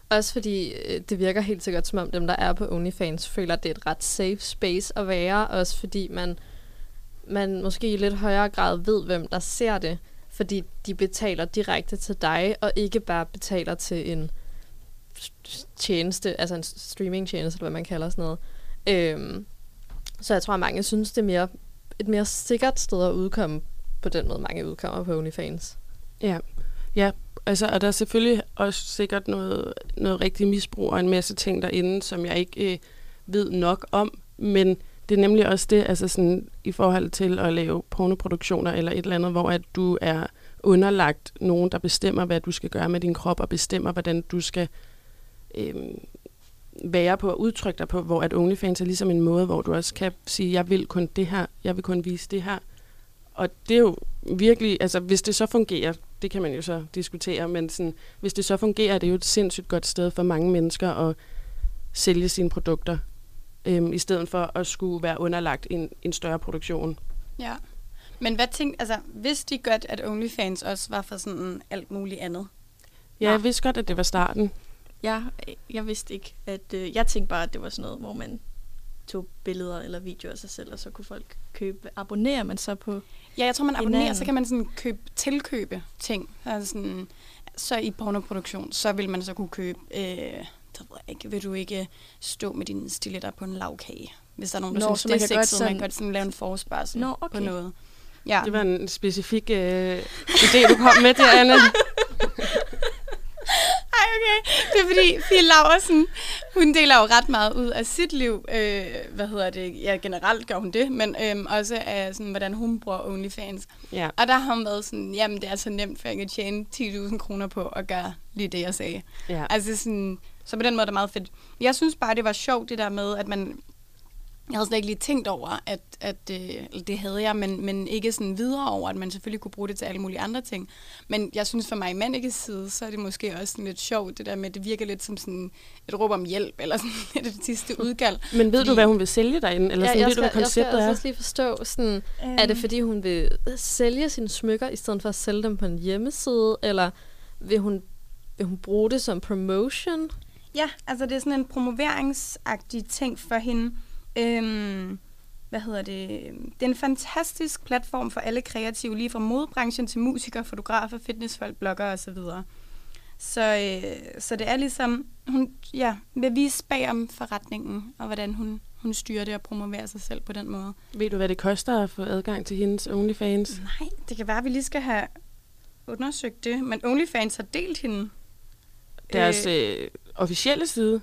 Også fordi øh, det virker helt sikkert som om dem, der er på OnlyFans, føler, at det er et ret safe space at være. Også fordi man, man måske i lidt højere grad ved, hvem der ser det. Fordi de betaler direkte til dig, og ikke bare betaler til en tjeneste, altså en streamingtjeneste, eller hvad man kalder sådan noget. Øhm, så jeg tror, at mange synes, det er mere, et mere sikkert sted at udkomme på den måde, mange udkommer på OnlyFans. Ja, ja altså, og der er selvfølgelig også sikkert noget, noget rigtig misbrug og en masse ting derinde, som jeg ikke øh, ved nok om, men det er nemlig også det, altså sådan, i forhold til at lave pornoproduktioner eller et eller andet, hvor at du er underlagt nogen, der bestemmer, hvad du skal gøre med din krop, og bestemmer, hvordan du skal øh, være på og udtrykke dig på, hvor at OnlyFans er ligesom en måde, hvor du også kan sige, jeg vil kun det her, jeg vil kun vise det her. Og det er jo virkelig, altså hvis det så fungerer, det kan man jo så diskutere, men sådan, hvis det så fungerer, det er jo et sindssygt godt sted for mange mennesker at sælge sine produkter, øhm, i stedet for at skulle være underlagt en, en større produktion. Ja. Men hvad tænkte, altså, vidste de godt, at OnlyFans også var for sådan alt muligt andet? Ja, jeg vidste godt, at det var starten. Jeg, jeg vidste ikke, at... Øh, jeg tænkte bare, at det var sådan noget, hvor man tog billeder eller videoer af sig selv, og så kunne folk købe... Abonnerer man så på Ja, jeg tror, man abonnerer, hinanden? så kan man sådan købe, tilkøbe ting. Altså sådan, så i pornoproduktion, så vil man så kunne købe, øh, det ved jeg ikke, vil du ikke stå med dine stiletter på en lavkage, hvis der er nogen, der Nå, synes, så det man er sexet, man sådan- kan godt sådan lave en forespørgsel Nå, på okay. noget. Ja. Det var en specifik øh, idé, du kom med der, Anna. Okay. Det er fordi, Fie Laversen, hun deler jo ret meget ud af sit liv. Øh, hvad hedder det? Ja, generelt gør hun det, men øhm, også af sådan, hvordan hun bruger OnlyFans. Ja. Og der har hun været sådan, jamen det er så nemt, for jeg kan tjene 10.000 kroner på at gøre lige det, jeg sagde. Ja. Altså sådan, så på den måde er det meget fedt. Jeg synes bare, det var sjovt det der med, at man... Jeg havde slet ikke lige tænkt over, at, at øh, det havde jeg, men, men ikke sådan videre over, at man selvfølgelig kunne bruge det til alle mulige andre ting. Men jeg synes for mig i Mannikes side, så er det måske også sådan lidt sjovt, det der med, at det virker lidt som sådan et råb om hjælp, eller sådan lidt det sidste udkald. Men ved du, hvad hun vil sælge derinde? Eller sådan, jeg ved du, hvad skal, jeg skal konceptet altså er? også lige forstå, sådan, øhm. er det fordi, hun vil sælge sine smykker, i stedet for at sælge dem på en hjemmeside, eller vil hun, vil hun bruge det som promotion? Ja, altså det er sådan en promoveringsagtig ting for hende. Øhm, hvad hedder det? Det er en fantastisk platform for alle kreative, lige fra modebranchen til musikere, fotografer, fitnessfolk, bloggere osv. Så, øh, så det er ligesom, hun ja, vil vise bag om forretningen, og hvordan hun, hun styrer det og promoverer sig selv på den måde. Ved du, hvad det koster at få adgang til hendes OnlyFans? Nej, det kan være, at vi lige skal have undersøgt det, men OnlyFans har delt hende. Deres øh, officielle side?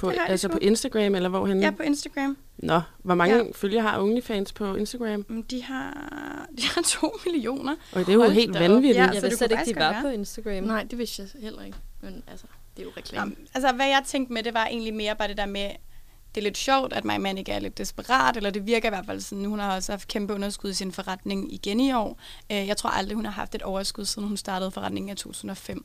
På, det har de altså sgu. på Instagram, eller hvor henne? Ja, på Instagram. Nå, hvor mange Ja. følgere har OnlyFans på Instagram? Mm, De har, de har to millioner. Og det er jo Hold helt vanvittigt. Ja, Jeg så vidste det slet ikke, de var være. på Instagram. Nej, det vidste jeg heller ikke. Men altså, det er jo reklame. Nå, altså, hvad jeg tænkte med, det var egentlig mere bare det der med, det er lidt sjovt, at My Man ikke er lidt desperat, eller det virker i hvert fald sådan. Hun har også haft kæmpe underskud i sin forretning igen i år. Øh, Jeg tror aldrig, hun har haft et overskud, siden hun startede forretningen i 2005.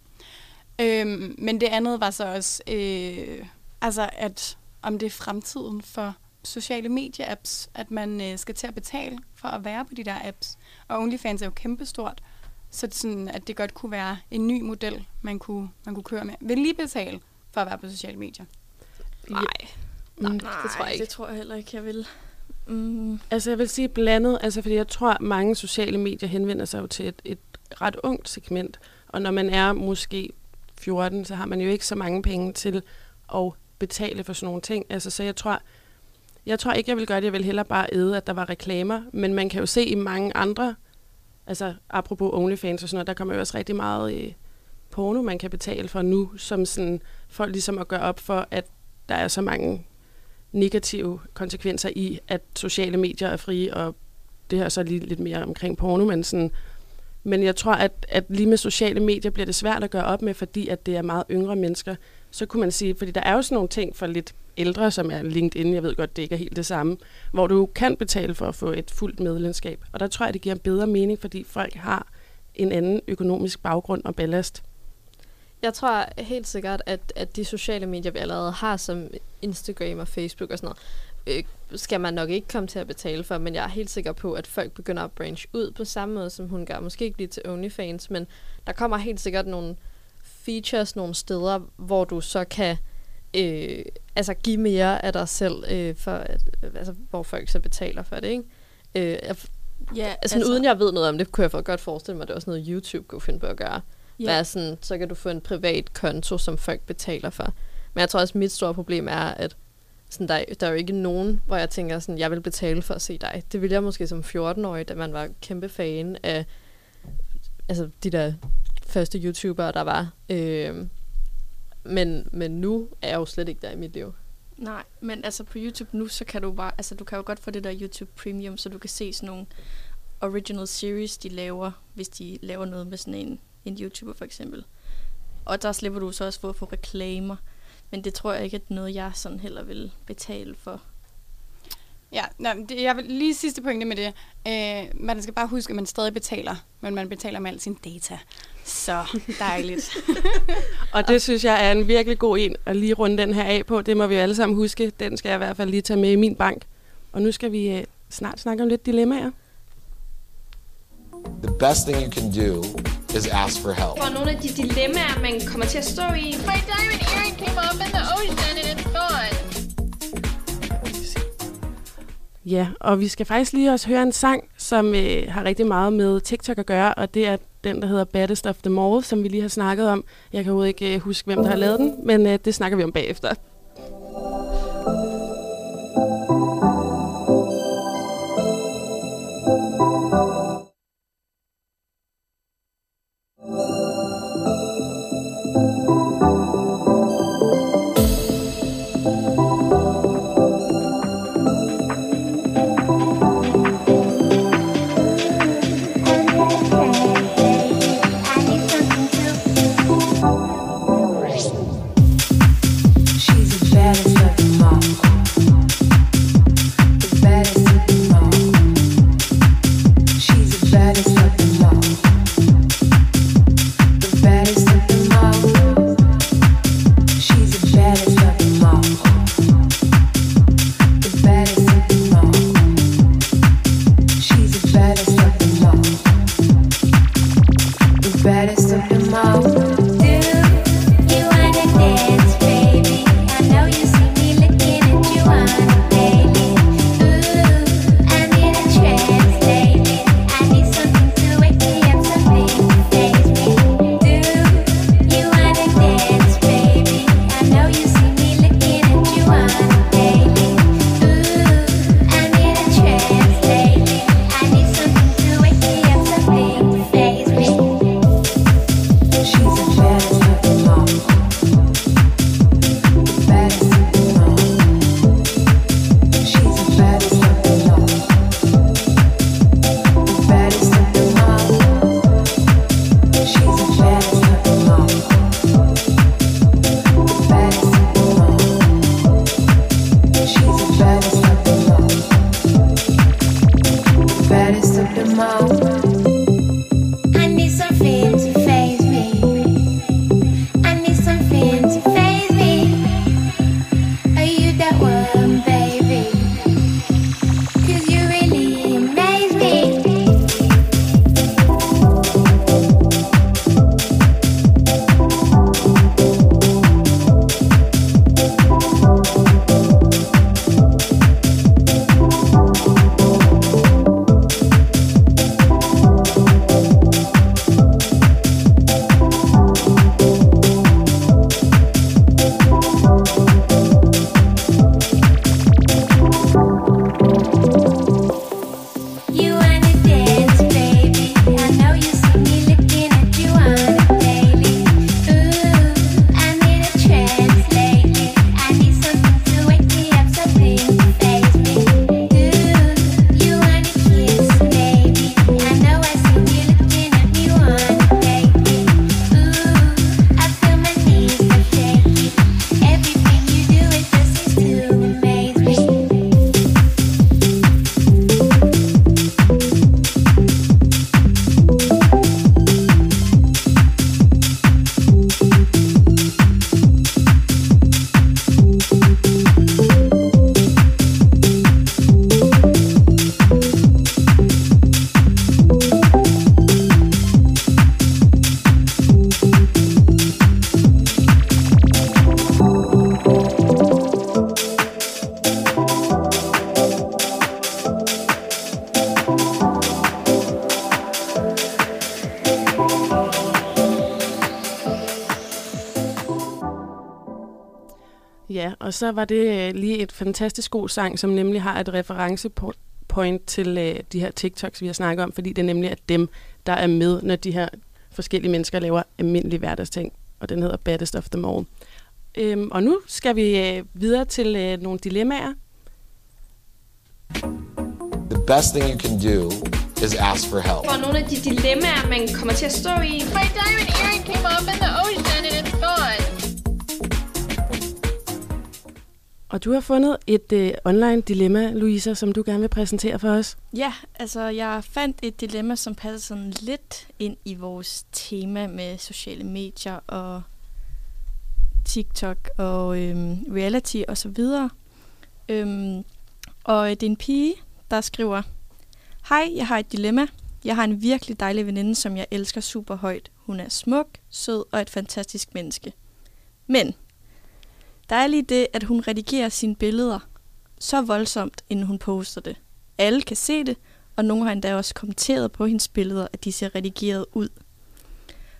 Øhm, men det andet var så også, øh, altså at om det er fremtiden for sociale medie-apps, at man øh, skal til at betale for at være på de der apps. Og OnlyFans er jo kæmpestort, så det sådan, at det godt kunne være en ny model, man kunne, man kunne køre med. Vil lige betale for at være på sociale medier? Nej. Nej, det tror jeg ikke. det tror jeg heller ikke, jeg vil. Mm. Altså jeg vil sige blandet, altså fordi jeg tror, at mange sociale medier henvender sig jo til et, et ret ungt segment. Og når man er måske 14, så har man jo ikke så mange penge til at betale for sådan nogle ting. Altså så jeg tror, jeg tror ikke, jeg vil gøre det. Jeg vil hellere bare æde, at der var reklamer. Men man kan jo se i mange andre, altså apropos OnlyFans og sådan noget, der kommer jo også rigtig meget øh, porno, man kan betale for nu, som sådan, folk ligesom at gøre op for, at der er så mange negative konsekvenser i, at sociale medier er frie, og det her så lige lidt mere omkring porno, men sådan, men jeg tror, at, at lige med sociale medier bliver det svært at gøre op med, fordi at det er meget yngre mennesker. Så kunne man sige, fordi der er jo sådan nogle ting for lidt ældre, som er LinkedIn, jeg ved godt, det ikke er helt det samme, hvor du kan betale for at få et fuldt medlemskab. Og der tror jeg, det giver bedre mening, fordi folk har en anden økonomisk baggrund og ballast. Jeg tror helt sikkert, at, at de sociale medier, vi allerede har, som Instagram og Facebook og sådan noget, øh, skal man nok ikke komme til at betale for, men jeg er helt sikker på, at folk begynder at branche ud på samme måde, som hun gør. Måske ikke lige til OnlyFans, men der kommer helt sikkert nogle features nogle steder, hvor du så kan øh, altså give mere af dig selv, øh, for at, øh, altså, hvor folk så betaler for det, ikke? Øh, jeg, Ja, altså, altså, uden jeg ved noget om det, kunne jeg for godt forestille mig, at det er også noget, YouTube kunne finde på at gøre. Ja. Være sådan, så kan du få en privat konto, som folk betaler for. Men jeg tror også, at mit store problem er, at sådan, der, der er jo ikke nogen, hvor jeg tænker, sådan, jeg vil betale for at se dig. Det ville jeg måske som 14-årig, da man var kæmpe fan af altså, de der første YouTubere, der var. Øh, men, men nu er jeg jo slet ikke der i mit liv. Nej, men altså på YouTube nu, så kan du bare, altså du kan jo godt få det der YouTube Premium, så du kan se sådan nogle original series, de laver, hvis de laver noget med sådan en, en YouTuber for eksempel. Og der slipper du så også for at få reklamer. Men det tror jeg ikke, at noget, jeg sådan heller vil betale for. Ja, men det, jeg vil lige sidste pointe med det. Øh, man skal bare huske, at man stadig betaler, men man betaler med al sin data. Så dejligt. Og det synes jeg er en virkelig god en at lige runde den her af på. Det må vi jo alle sammen huske. Den skal jeg i hvert fald lige tage med i min bank. Og nu skal vi øh, snart snakke om lidt dilemmaer. The best thing you can do is ask for help. For nogle af de dilemmaer, man kommer til at stå i. My diamond earring came off in the ocean and it's gone. Ja, og vi skal faktisk lige også høre en sang, som øh, har rigtig meget med TikTok at gøre, og det er den, der hedder Baddest of them All, som vi lige har snakket om. Jeg kan overhovedet ikke øh, huske, hvem der har lavet den, men øh, det snakker vi om bagefter. Ja, og så var det øh, lige et fantastisk god sang, som nemlig har et referencepoint til øh, de her TikToks, vi har snakket om, fordi det er nemlig at dem, der er med, når de her forskellige mennesker laver almindelige hverdagsting, og den hedder Baddest of them all. Øhm, og nu skal vi øh, videre til øh, nogle dilemmaer. The best thing you can do is ask for help. For nogle af de dilemmaer, man kommer til at stå i. My diamond earring came up in the ocean Og du har fundet et øh, online dilemma, Louisa, som du gerne vil præsentere for os. Ja, altså jeg fandt et dilemma, som passer sådan lidt ind i vores tema med sociale medier og TikTok og øhm, reality og så videre. Øhm, og øh, det er en pige, der skriver, Hej, jeg har et dilemma. Jeg har en virkelig dejlig veninde, som jeg elsker super højt. Hun er smuk, sød og et fantastisk menneske. Men der er lige det, at hun redigerer sine billeder så voldsomt, inden hun poster det. Alle kan se det, og nogle har endda også kommenteret på hendes billeder, at de ser redigeret ud.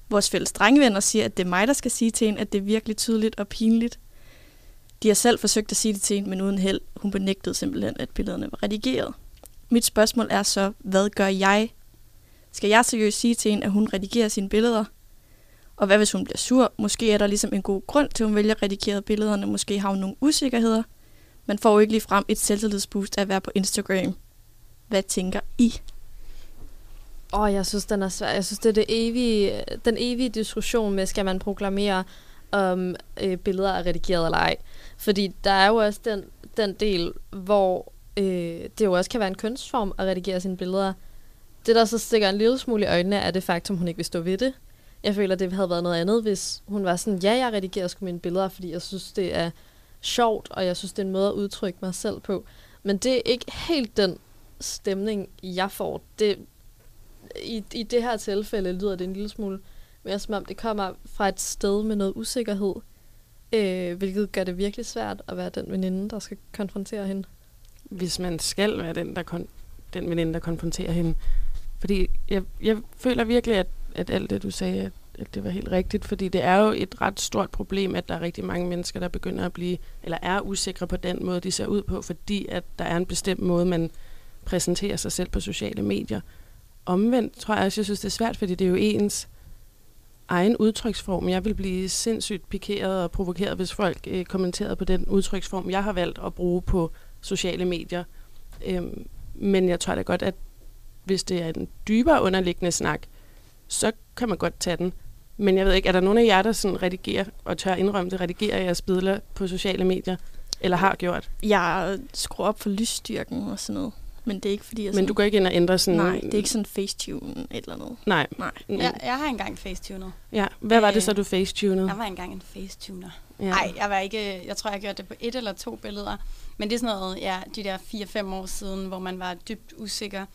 Vores fælles drengvenner siger, at det er mig, der skal sige til hende, at det er virkelig tydeligt og pinligt. De har selv forsøgt at sige det til hende, men uden held. Hun benægtede simpelthen, at billederne var redigeret. Mit spørgsmål er så, hvad gør jeg? Skal jeg seriøst sige til hende, at hun redigerer sine billeder? Og hvad hvis hun bliver sur? Måske er der ligesom en god grund til, at hun vælger redigeret billederne. Måske har hun nogle usikkerheder. Man får jo ikke lige frem et selvtillidsboost af at være på Instagram. Hvad tænker I? Åh, oh, jeg synes, den er svær. Jeg synes, det er det evige, den evige diskussion med, skal man proklamere om øh, billeder er redigeret eller ej. Fordi der er jo også den, den del, hvor øh, det jo også kan være en kunstform at redigere sine billeder. Det, der så stikker en lille smule i øjnene, er det faktum, hun ikke vil stå ved det. Jeg føler, det havde været noget andet, hvis hun var sådan, ja, jeg redigerer sgu mine billeder, fordi jeg synes, det er sjovt, og jeg synes, det er en måde at udtrykke mig selv på. Men det er ikke helt den stemning, jeg får. Det, i, I det her tilfælde lyder det en lille smule mere som om, det kommer fra et sted med noget usikkerhed, øh, hvilket gør det virkelig svært at være den veninde, der skal konfrontere hende. Hvis man skal være den, der kon- den veninde, der konfronterer hende. Fordi jeg, jeg føler virkelig, at, at alt det, du sagde, at, at det var helt rigtigt, fordi det er jo et ret stort problem, at der er rigtig mange mennesker, der begynder at blive, eller er usikre på den måde, de ser ud på, fordi at der er en bestemt måde, man præsenterer sig selv på sociale medier. Omvendt tror jeg også, jeg synes, det er svært, fordi det er jo ens egen udtryksform. Jeg vil blive sindssygt pikeret og provokeret, hvis folk øh, kommenterede på den udtryksform, jeg har valgt at bruge på sociale medier. Øhm, men jeg tror da godt, at hvis det er en dybere underliggende snak, så kan man godt tage den. Men jeg ved ikke, er der nogen af jer, der sådan redigerer, og tør indrømme det, redigerer jeres billeder på sociale medier, eller har gjort? Jeg skruer op for lysstyrken og sådan noget. Men det er ikke fordi, jeg Men sådan, du går ikke ind og ændrer sådan... Nej, det er ikke sådan facetune et eller andet. Nej. Nej. Mm. Jeg, jeg har engang facetunet. Ja, hvad var det Øh, så, du facetunede? Jeg var engang en facetuner. Ja. Nej, jeg var ikke, jeg tror, jeg gjorde det på et eller to billeder. Men det er sådan noget, ja, de der 4-5 år siden, hvor man var dybt usikker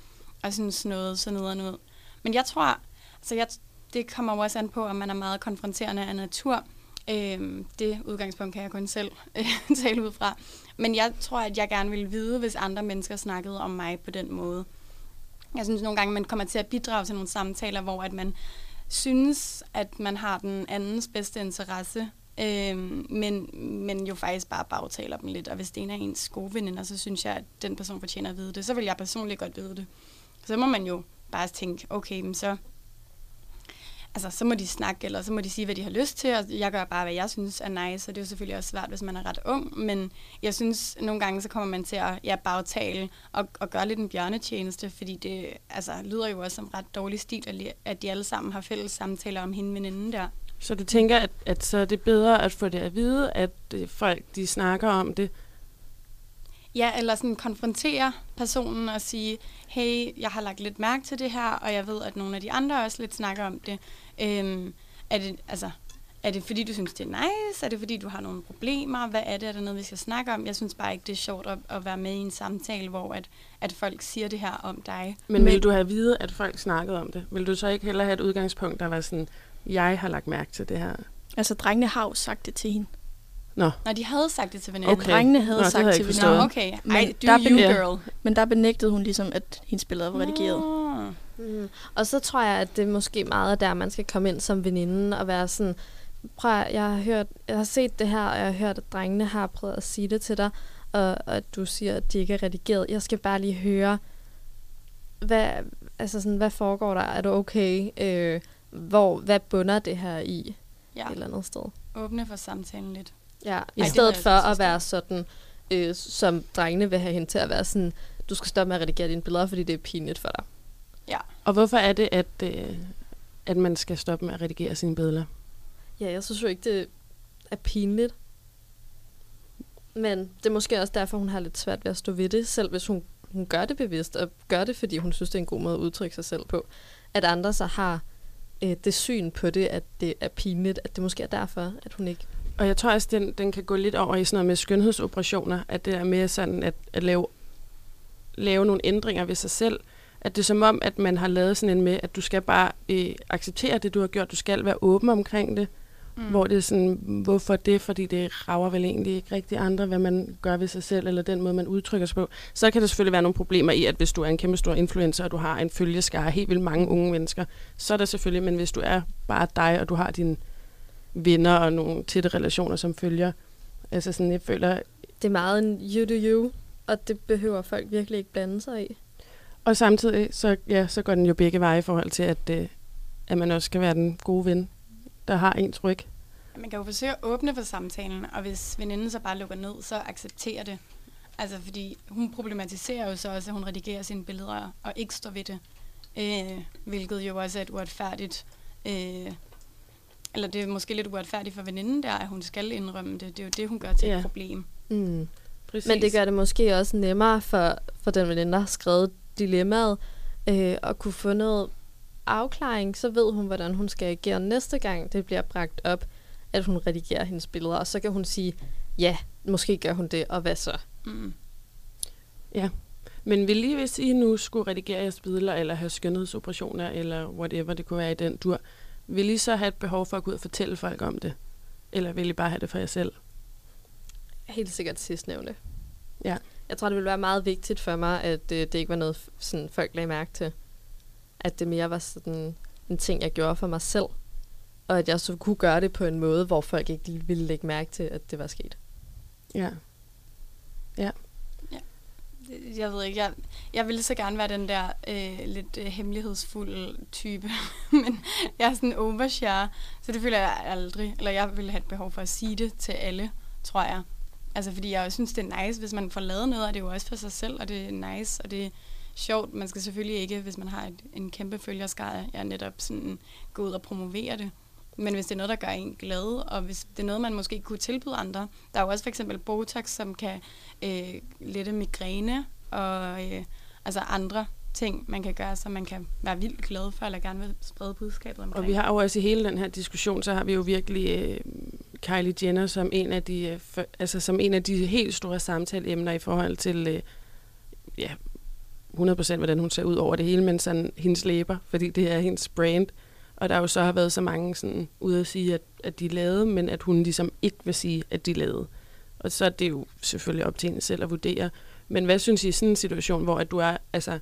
og synes noget så nederen ud. Men jeg tror, så jeg, det kommer jo også an på, om man er meget konfronterende af natur. Øh, det udgangspunkt kan jeg kun selv øh, tale ud fra. Men jeg tror, at jeg gerne vil vide, hvis andre mennesker snakkede om mig på den måde. Jeg synes nogle gange, man kommer til at bidrage til nogle samtaler, hvor at man synes, at man har den andens bedste interesse, øh, men, men jo faktisk bare bagtaler dem lidt. Og hvis det er en af ens gode veninder, så synes jeg, at den person fortjener at vide det. Så vil jeg personligt godt vide det. Så må man jo bare tænke, okay, men så, altså, så må de snakke, eller så må de sige, hvad de har lyst til, og jeg gør bare, hvad jeg synes er nice, og det er jo selvfølgelig også svært, hvis man er ret ung, men jeg synes, nogle gange, så kommer man til at ja, bagtale og, og gøre lidt en bjørnetjeneste, fordi det altså, lyder jo også som ret dårlig stil, at de alle sammen har fælles samtaler om hende veninden der. Så du tænker, at, at så er det bedre at få det at vide, at øh, folk de snakker om det? Ja, eller sådan konfrontere personen og sige, hey, jeg har lagt lidt mærke til det her, og jeg ved, at nogle af de andre også lidt snakker om det. Øhm, er det, altså, er det fordi, du synes, det er nice? Er det fordi, du har nogle problemer? Hvad er det? Er der noget, vi skal snakke om? Jeg synes bare ikke, det er sjovt at, at være med i en samtale, hvor at, at folk siger det her om dig. Men vil du have at vide, at folk snakkede om det? Vil du så ikke heller have et udgangspunkt, der var sådan, jeg har lagt mærke til det her? Altså, drengene har jo sagt det til hende. Nå. Når de havde sagt det til veninden. Okay. Drengene havde Nå, det sagt havde jeg til veninden. Okay. Men, Ej, do der you, girl. men der benægtede hun ligesom, at hendes billeder var redigeret. Mm. Og så tror jeg, at det er måske meget der, man skal komme ind som veninde og være sådan, prøv at, jeg har, hørt, jeg har set det her, og jeg har hørt, at drengene har prøvet at sige det til dig, og, og at du siger, at de ikke er redigeret. Jeg skal bare lige høre, hvad, altså sådan, hvad foregår der? Er du okay? Øh, hvor, hvad bunder det her i? Ja. Et eller andet sted. Åbne for samtalen lidt. Ja, i Ej, stedet for at være sådan, øh, som drengene vil have hende til at være sådan, du skal stoppe med at redigere dine billeder, fordi det er pinligt for dig. Ja. Og hvorfor er det, at, øh, at man skal stoppe med at redigere sine billeder? Ja, jeg synes jo ikke, det er pinligt. Men det er måske også derfor, hun har lidt svært ved at stå ved det, selv hvis hun, hun gør det bevidst, og gør det, fordi hun synes, det er en god måde at udtrykke sig selv på. At andre så har øh, det syn på det, at det er pinligt, at det måske er derfor, at hun ikke... Og jeg tror også, den, den kan gå lidt over i sådan noget med skønhedsoperationer, at det er mere sådan at, at lave, lave nogle ændringer ved sig selv. At det er som om, at man har lavet sådan en med, at du skal bare øh, acceptere det, du har gjort. Du skal være åben omkring det. Mm. Hvor det er sådan, hvorfor det? Fordi det rager vel egentlig ikke rigtig andre, hvad man gør ved sig selv, eller den måde, man udtrykker sig på. Så kan der selvfølgelig være nogle problemer i, at hvis du er en kæmpe stor influencer, og du har en følgeskare helt vildt mange unge mennesker, så er der selvfølgelig, men hvis du er bare dig, og du har dine venner og nogle tætte relationer, som følger, altså sådan, jeg føler... Det er meget en you do you, og det behøver folk virkelig ikke blande sig i. Og samtidig, så, ja, så går den jo begge veje i forhold til, at, øh, at man også skal være den gode ven, der har ens ryg. Man kan jo forsøge at åbne for samtalen, og hvis veninden så bare lukker ned, så accepterer det. Altså, fordi hun problematiserer jo så også, at hun redigerer sine billeder og ikke står ved det. Øh, hvilket jo også er et uretfærdigt øh, eller det er måske lidt uretfærdigt for veninden der, at hun skal indrømme det. Det er jo det, hun gør til ja. et problem. Mm. Men det gør det måske også nemmere for, for den veninde, der har skrevet dilemmaet, øh, at kunne få noget afklaring, så ved hun, hvordan hun skal agere næste gang, det bliver bragt op, at hun redigerer hendes billeder, og så kan hun sige, ja, måske gør hun det, og hvad så? Mm. Ja, men vil lige, hvis I nu skulle redigere jeres billeder, eller have skønhedsoperationer, eller whatever det kunne være i den dur, vil I så have et behov for at gå ud og fortælle folk om det? Eller vil I bare have det for jer selv? Helt sikkert sidstnævnte. Ja. Jeg tror, det ville være meget vigtigt for mig, at øh, det ikke var noget, sådan, folk lagde mærke til. At det mere var sådan en ting, jeg gjorde for mig selv. Og at jeg så kunne gøre det på en måde, hvor folk ikke lige ville lægge mærke til, at det var sket. Ja. Ja. Jeg ved ikke, jeg, jeg ville så gerne være den der øh, lidt øh, hemmelighedsfulde type, men jeg er sådan overshare, så det føler jeg aldrig, eller jeg ville have et behov for at sige det til alle, tror jeg. Altså, fordi jeg synes, det er nice, hvis man får lavet noget, og det er jo også for sig selv, og det er nice, og det er sjovt. Man skal selvfølgelig ikke, hvis man har et, en kæmpe følgerskare, jeg netop sådan gå ud og promovere det. Men hvis det er noget, der gør en glad, og hvis det er noget, man måske kunne tilbyde andre. Der er jo også for eksempel Botox, som kan øh, lette migræne, og øh, altså andre ting, man kan gøre, så man kan være vildt glad for, eller gerne vil sprede budskabet omkring. Og vi har jo også i hele den her diskussion, så har vi jo virkelig øh, Kylie Jenner som en af de, øh, for, altså som en af de helt store samtaleemner i forhold til, øh, ja, 100% hvordan hun ser ud over det hele, men sådan hendes læber, fordi det er hendes brand. Og der jo så har været så mange sådan, ude at sige, at, at de lavede, men at hun ligesom ikke vil sige, at de lavede. Og så er det jo selvfølgelig op til hende selv at vurdere. Men hvad synes I i sådan en situation, hvor at du er altså,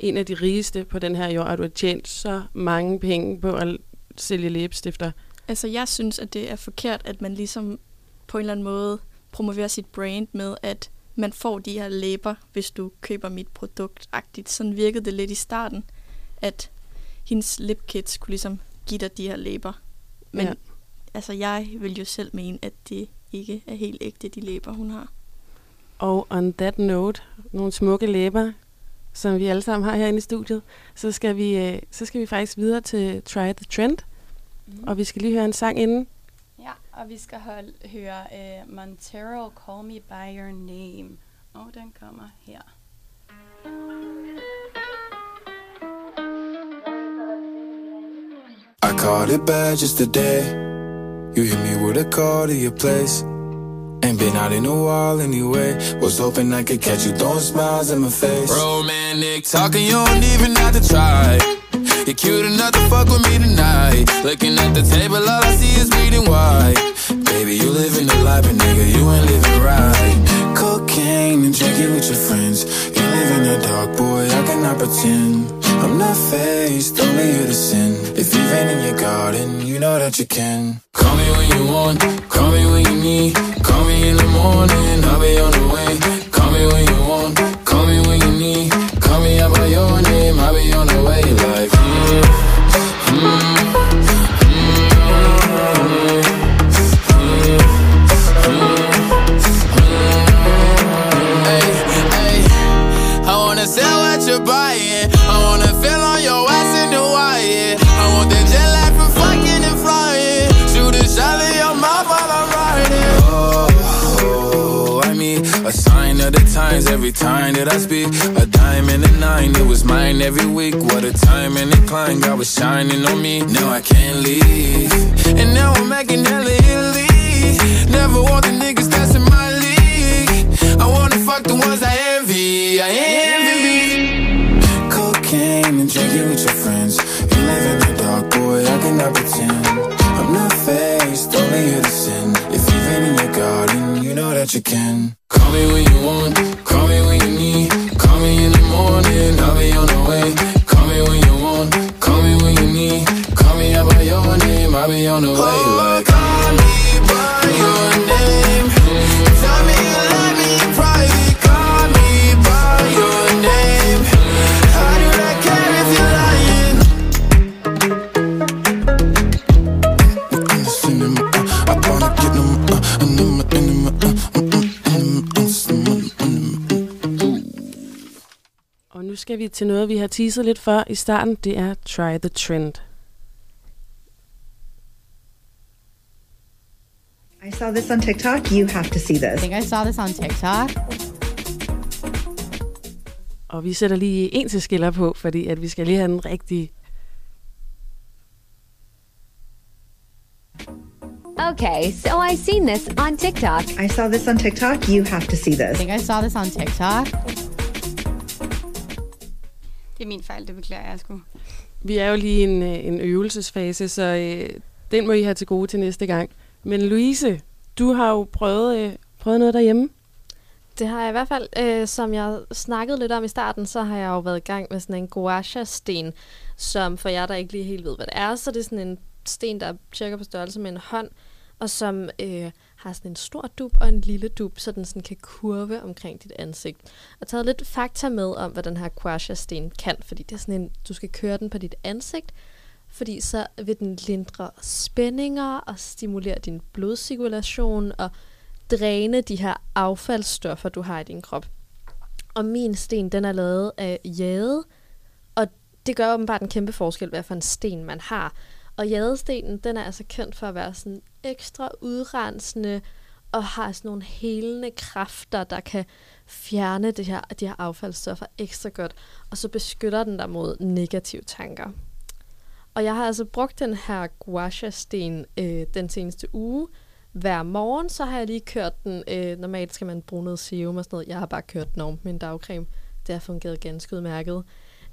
en af de rigeste på den her jord, og du har tjent så mange penge på at sælge læbestifter? Altså, jeg synes, at det er forkert, at man ligesom på en eller anden måde promoverer sit brand med, at man får de her læber, hvis du køber mit produkt -agtigt. Sådan virkede det lidt i starten, at hendes lipkits kunne ligesom give dig de her læber. Men ja. altså, jeg vil jo selv mene, at det ikke er helt ægte, de læber, hun har. Og on that note, nogle smukke læber, som vi alle sammen har herinde i studiet, så skal vi, øh, så skal vi faktisk videre til Try the Trend. Mm. Og vi skal lige høre en sang inden. Ja, og vi skal holde, høre uh, Montero, Call Me By Your Name. Og den kommer her. I caught it bad just today. You hit me with a call to your place. Ain't been out in a while anyway. Was hoping I could catch you throwing smiles in my face. Romantic talking, you don't even have to try. You're cute enough to fuck with me tonight. Looking at the table, all I see is reading white. Baby, you living the life, but nigga, you ain't living right. Cocaine and drinking with your friends. You live in the dark, boy, I cannot pretend. I'm not faced, only here to sin. You've in your garden, you know that you can. Call me when you want, call me when you need. Call me in the morning, I'll be on time that I speak. A dime and a nine, it was mine every week. What a time and a climb, God was shining on me. Now I can't leave. And now I'm making hella Italy. Never want the niggas that's in my league. I wanna fuck the ones I envy. I envy. Cocaine and drinking with your friends. You live in the dark, boy, I cannot pretend. I'm not faced, only here to sin. If you've in your garden, you know that you can. Call me when you want, til noget, vi har teaset lidt for i starten. Det er Try the Trend. I saw this on TikTok. You have to see I this. think I saw this on TikTok. Og vi sætter lige en til skiller på, fordi at vi skal lige have en rigtig... Okay, so I seen this on TikTok. I saw this on TikTok. You have to see I this. think I saw this on TikTok. Det er min fejl, det beklager jeg sgu. Vi er jo lige i en, øh, en øvelsesfase, så øh, den må I have til gode til næste gang. Men Louise, du har jo prøvet, øh, prøvet noget derhjemme. Det har jeg i hvert fald, øh, som jeg snakkede lidt om i starten, så har jeg jo været i gang med sådan en guasha-sten, som for jer, der ikke lige helt ved, hvad det er, så det er sådan en sten, der er cirka på størrelse med en hånd, og som øh, har sådan en stor dub og en lille dub, så den sådan kan kurve omkring dit ansigt. Og taget lidt fakta med om, hvad den her quasha-sten kan, fordi det er sådan en, du skal køre den på dit ansigt, fordi så vil den lindre spændinger og stimulere din blodcirkulation og dræne de her affaldsstoffer, du har i din krop. Og min sten, den er lavet af jade, og det gør åbenbart en kæmpe forskel, hvad for en sten man har. Og jadestenen, den er altså kendt for at være sådan ekstra udrensende, og har sådan nogle helende kræfter, der kan fjerne det her, de her affaldsstoffer ekstra godt, og så beskytter den dig mod negative tanker. Og jeg har altså brugt den her guasha-sten øh, den seneste uge. Hver morgen, så har jeg lige kørt den. Øh, normalt skal man bruge noget serum og sådan noget. Jeg har bare kørt den om min dagcreme. Det har fungeret ganske udmærket.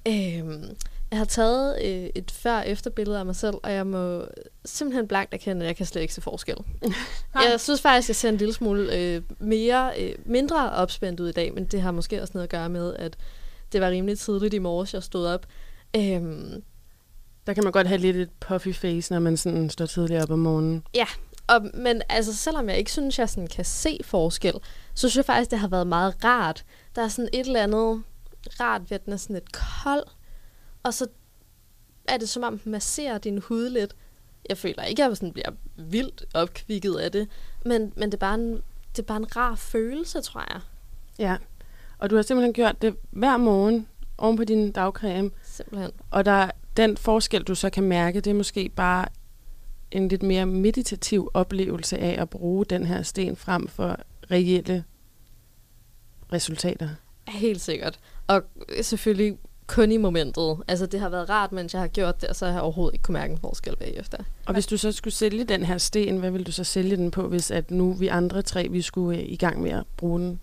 Øh, jeg har taget øh, et før-efter billede af mig selv, og jeg må simpelthen blankt erkende, at jeg kan slet ikke se forskel. jeg synes faktisk, at jeg ser en lille smule øh, mere, øh, mindre opspændt ud i dag, men det har måske også noget at gøre med, at det var rimelig tidligt i morges, jeg stod op. Øh, Der kan man godt have lidt et puffy face, når man sådan står tidligt op om morgenen. Ja, og, men altså, selvom jeg ikke synes, jeg sådan kan se forskel, så synes jeg faktisk, det har været meget rart. Der er sådan et eller andet rart ved, at den er sådan lidt kold, og så er det som om, den masserer din hud lidt. Jeg føler ikke, at jeg sådan bliver vildt opkvikket af det, men, men det, er bare en, det er bare en rar følelse, tror jeg. Ja, og du har simpelthen gjort det hver morgen oven på din dagcreme. Simpelthen. Og der, den forskel, du så kan mærke, det er måske bare en lidt mere meditativ oplevelse af at bruge den her sten frem for reelle resultater. Helt sikkert. Og selvfølgelig kun i momentet. Altså, det har været rart, mens jeg har gjort det, og så har jeg overhovedet ikke kunne mærke en forskel bagefter. Og hvis du så skulle sælge den her sten, hvad vil du så sælge den på, hvis at nu vi andre tre, vi skulle øh, i gang med at bruge den?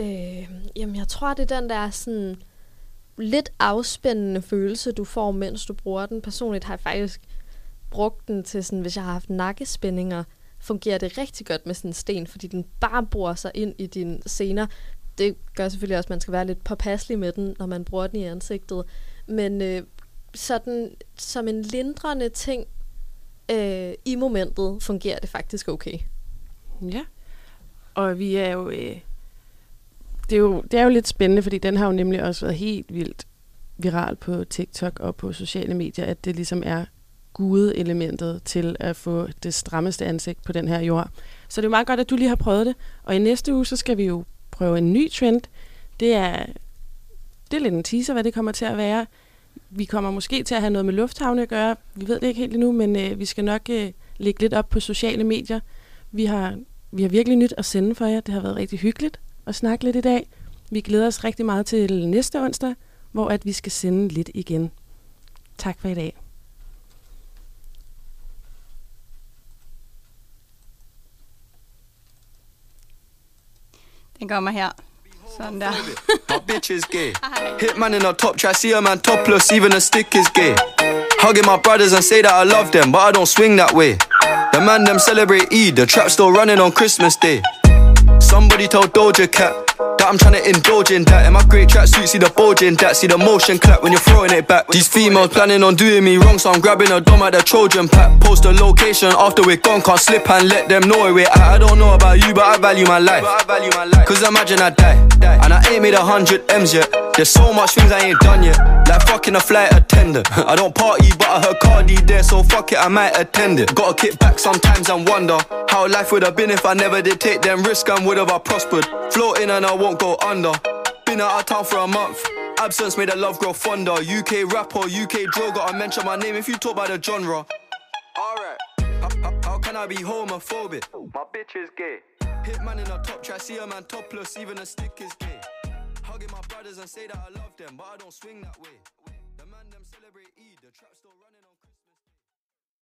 Øh, jamen, jeg tror, det er den der sådan lidt afspændende følelse, du får, mens du bruger den. Personligt har jeg faktisk brugt den til sådan, hvis jeg har haft nakkespændinger, fungerer det rigtig godt med sådan en sten, fordi den bare bruger sig ind i dine sener. Det gør selvfølgelig også, at man skal være lidt påpasselig med den, når man bruger den i ansigtet. Men øh, sådan som en lindrende ting øh, i momentet, fungerer det faktisk okay. Ja. Og vi er jo... Øh, det, er jo det er jo lidt spændende, fordi den har jo nemlig også været helt vildt viral på TikTok og på sociale medier, at det ligesom er gudeelementet til at få det strammeste ansigt på den her jord. Så det er jo meget godt, at du lige har prøvet det. Og i næste uge, så skal vi jo prøve en ny trend. Det er, det er lidt en teaser, hvad det kommer til at være. Vi kommer måske til at have noget med lufthavne at gøre. Vi ved det ikke helt endnu, men øh, vi skal nok øh, lægge lidt op på sociale medier. Vi har, vi har virkelig nyt at sende for jer. Det har været rigtig hyggeligt at snakke lidt i dag. Vi glæder os rigtig meget til næste onsdag, hvor at vi skal sende lidt igen. Tak for i dag. Kommer her. Sådan der. My bitch is gay. Hitman in a top try, see a man topless, even a stick is gay. Hugging my brothers and say that I love them, but I don't swing that way. The man them celebrate Eid, the trap still running on Christmas Day. Somebody told Doja Cat I'm trying to indulge in that. In my great tracksuit, see the bulge in that. See the motion clap when you're throwing it back. These females planning on doing me wrong, so I'm grabbing a dome at the Trojan pack. Post a location after we're gone, can't slip and let them know where we're at. I don't know about you, but I value my life. Cause imagine I die, and I ain't made a hundred M's yet. There's so much things I ain't done yet. Like fucking a flight attendant. I don't party, but I heard Cardi there, so fuck it, I might attend it. Gotta kick back sometimes and wonder how life would have been if I never did take them risks and would have I prospered. Floating and I won't go under. Been out of town for a month. Absence made the love grow fonder. UK rapper, UK drill, gotta mention my name if you talk about the genre. Alright, how, how, how can I be homophobic. My bitch is gay. Hit man in a top try, see a man topless, even a stick is gay. Hugging my brothers and say that I love them, but I don't swing that way.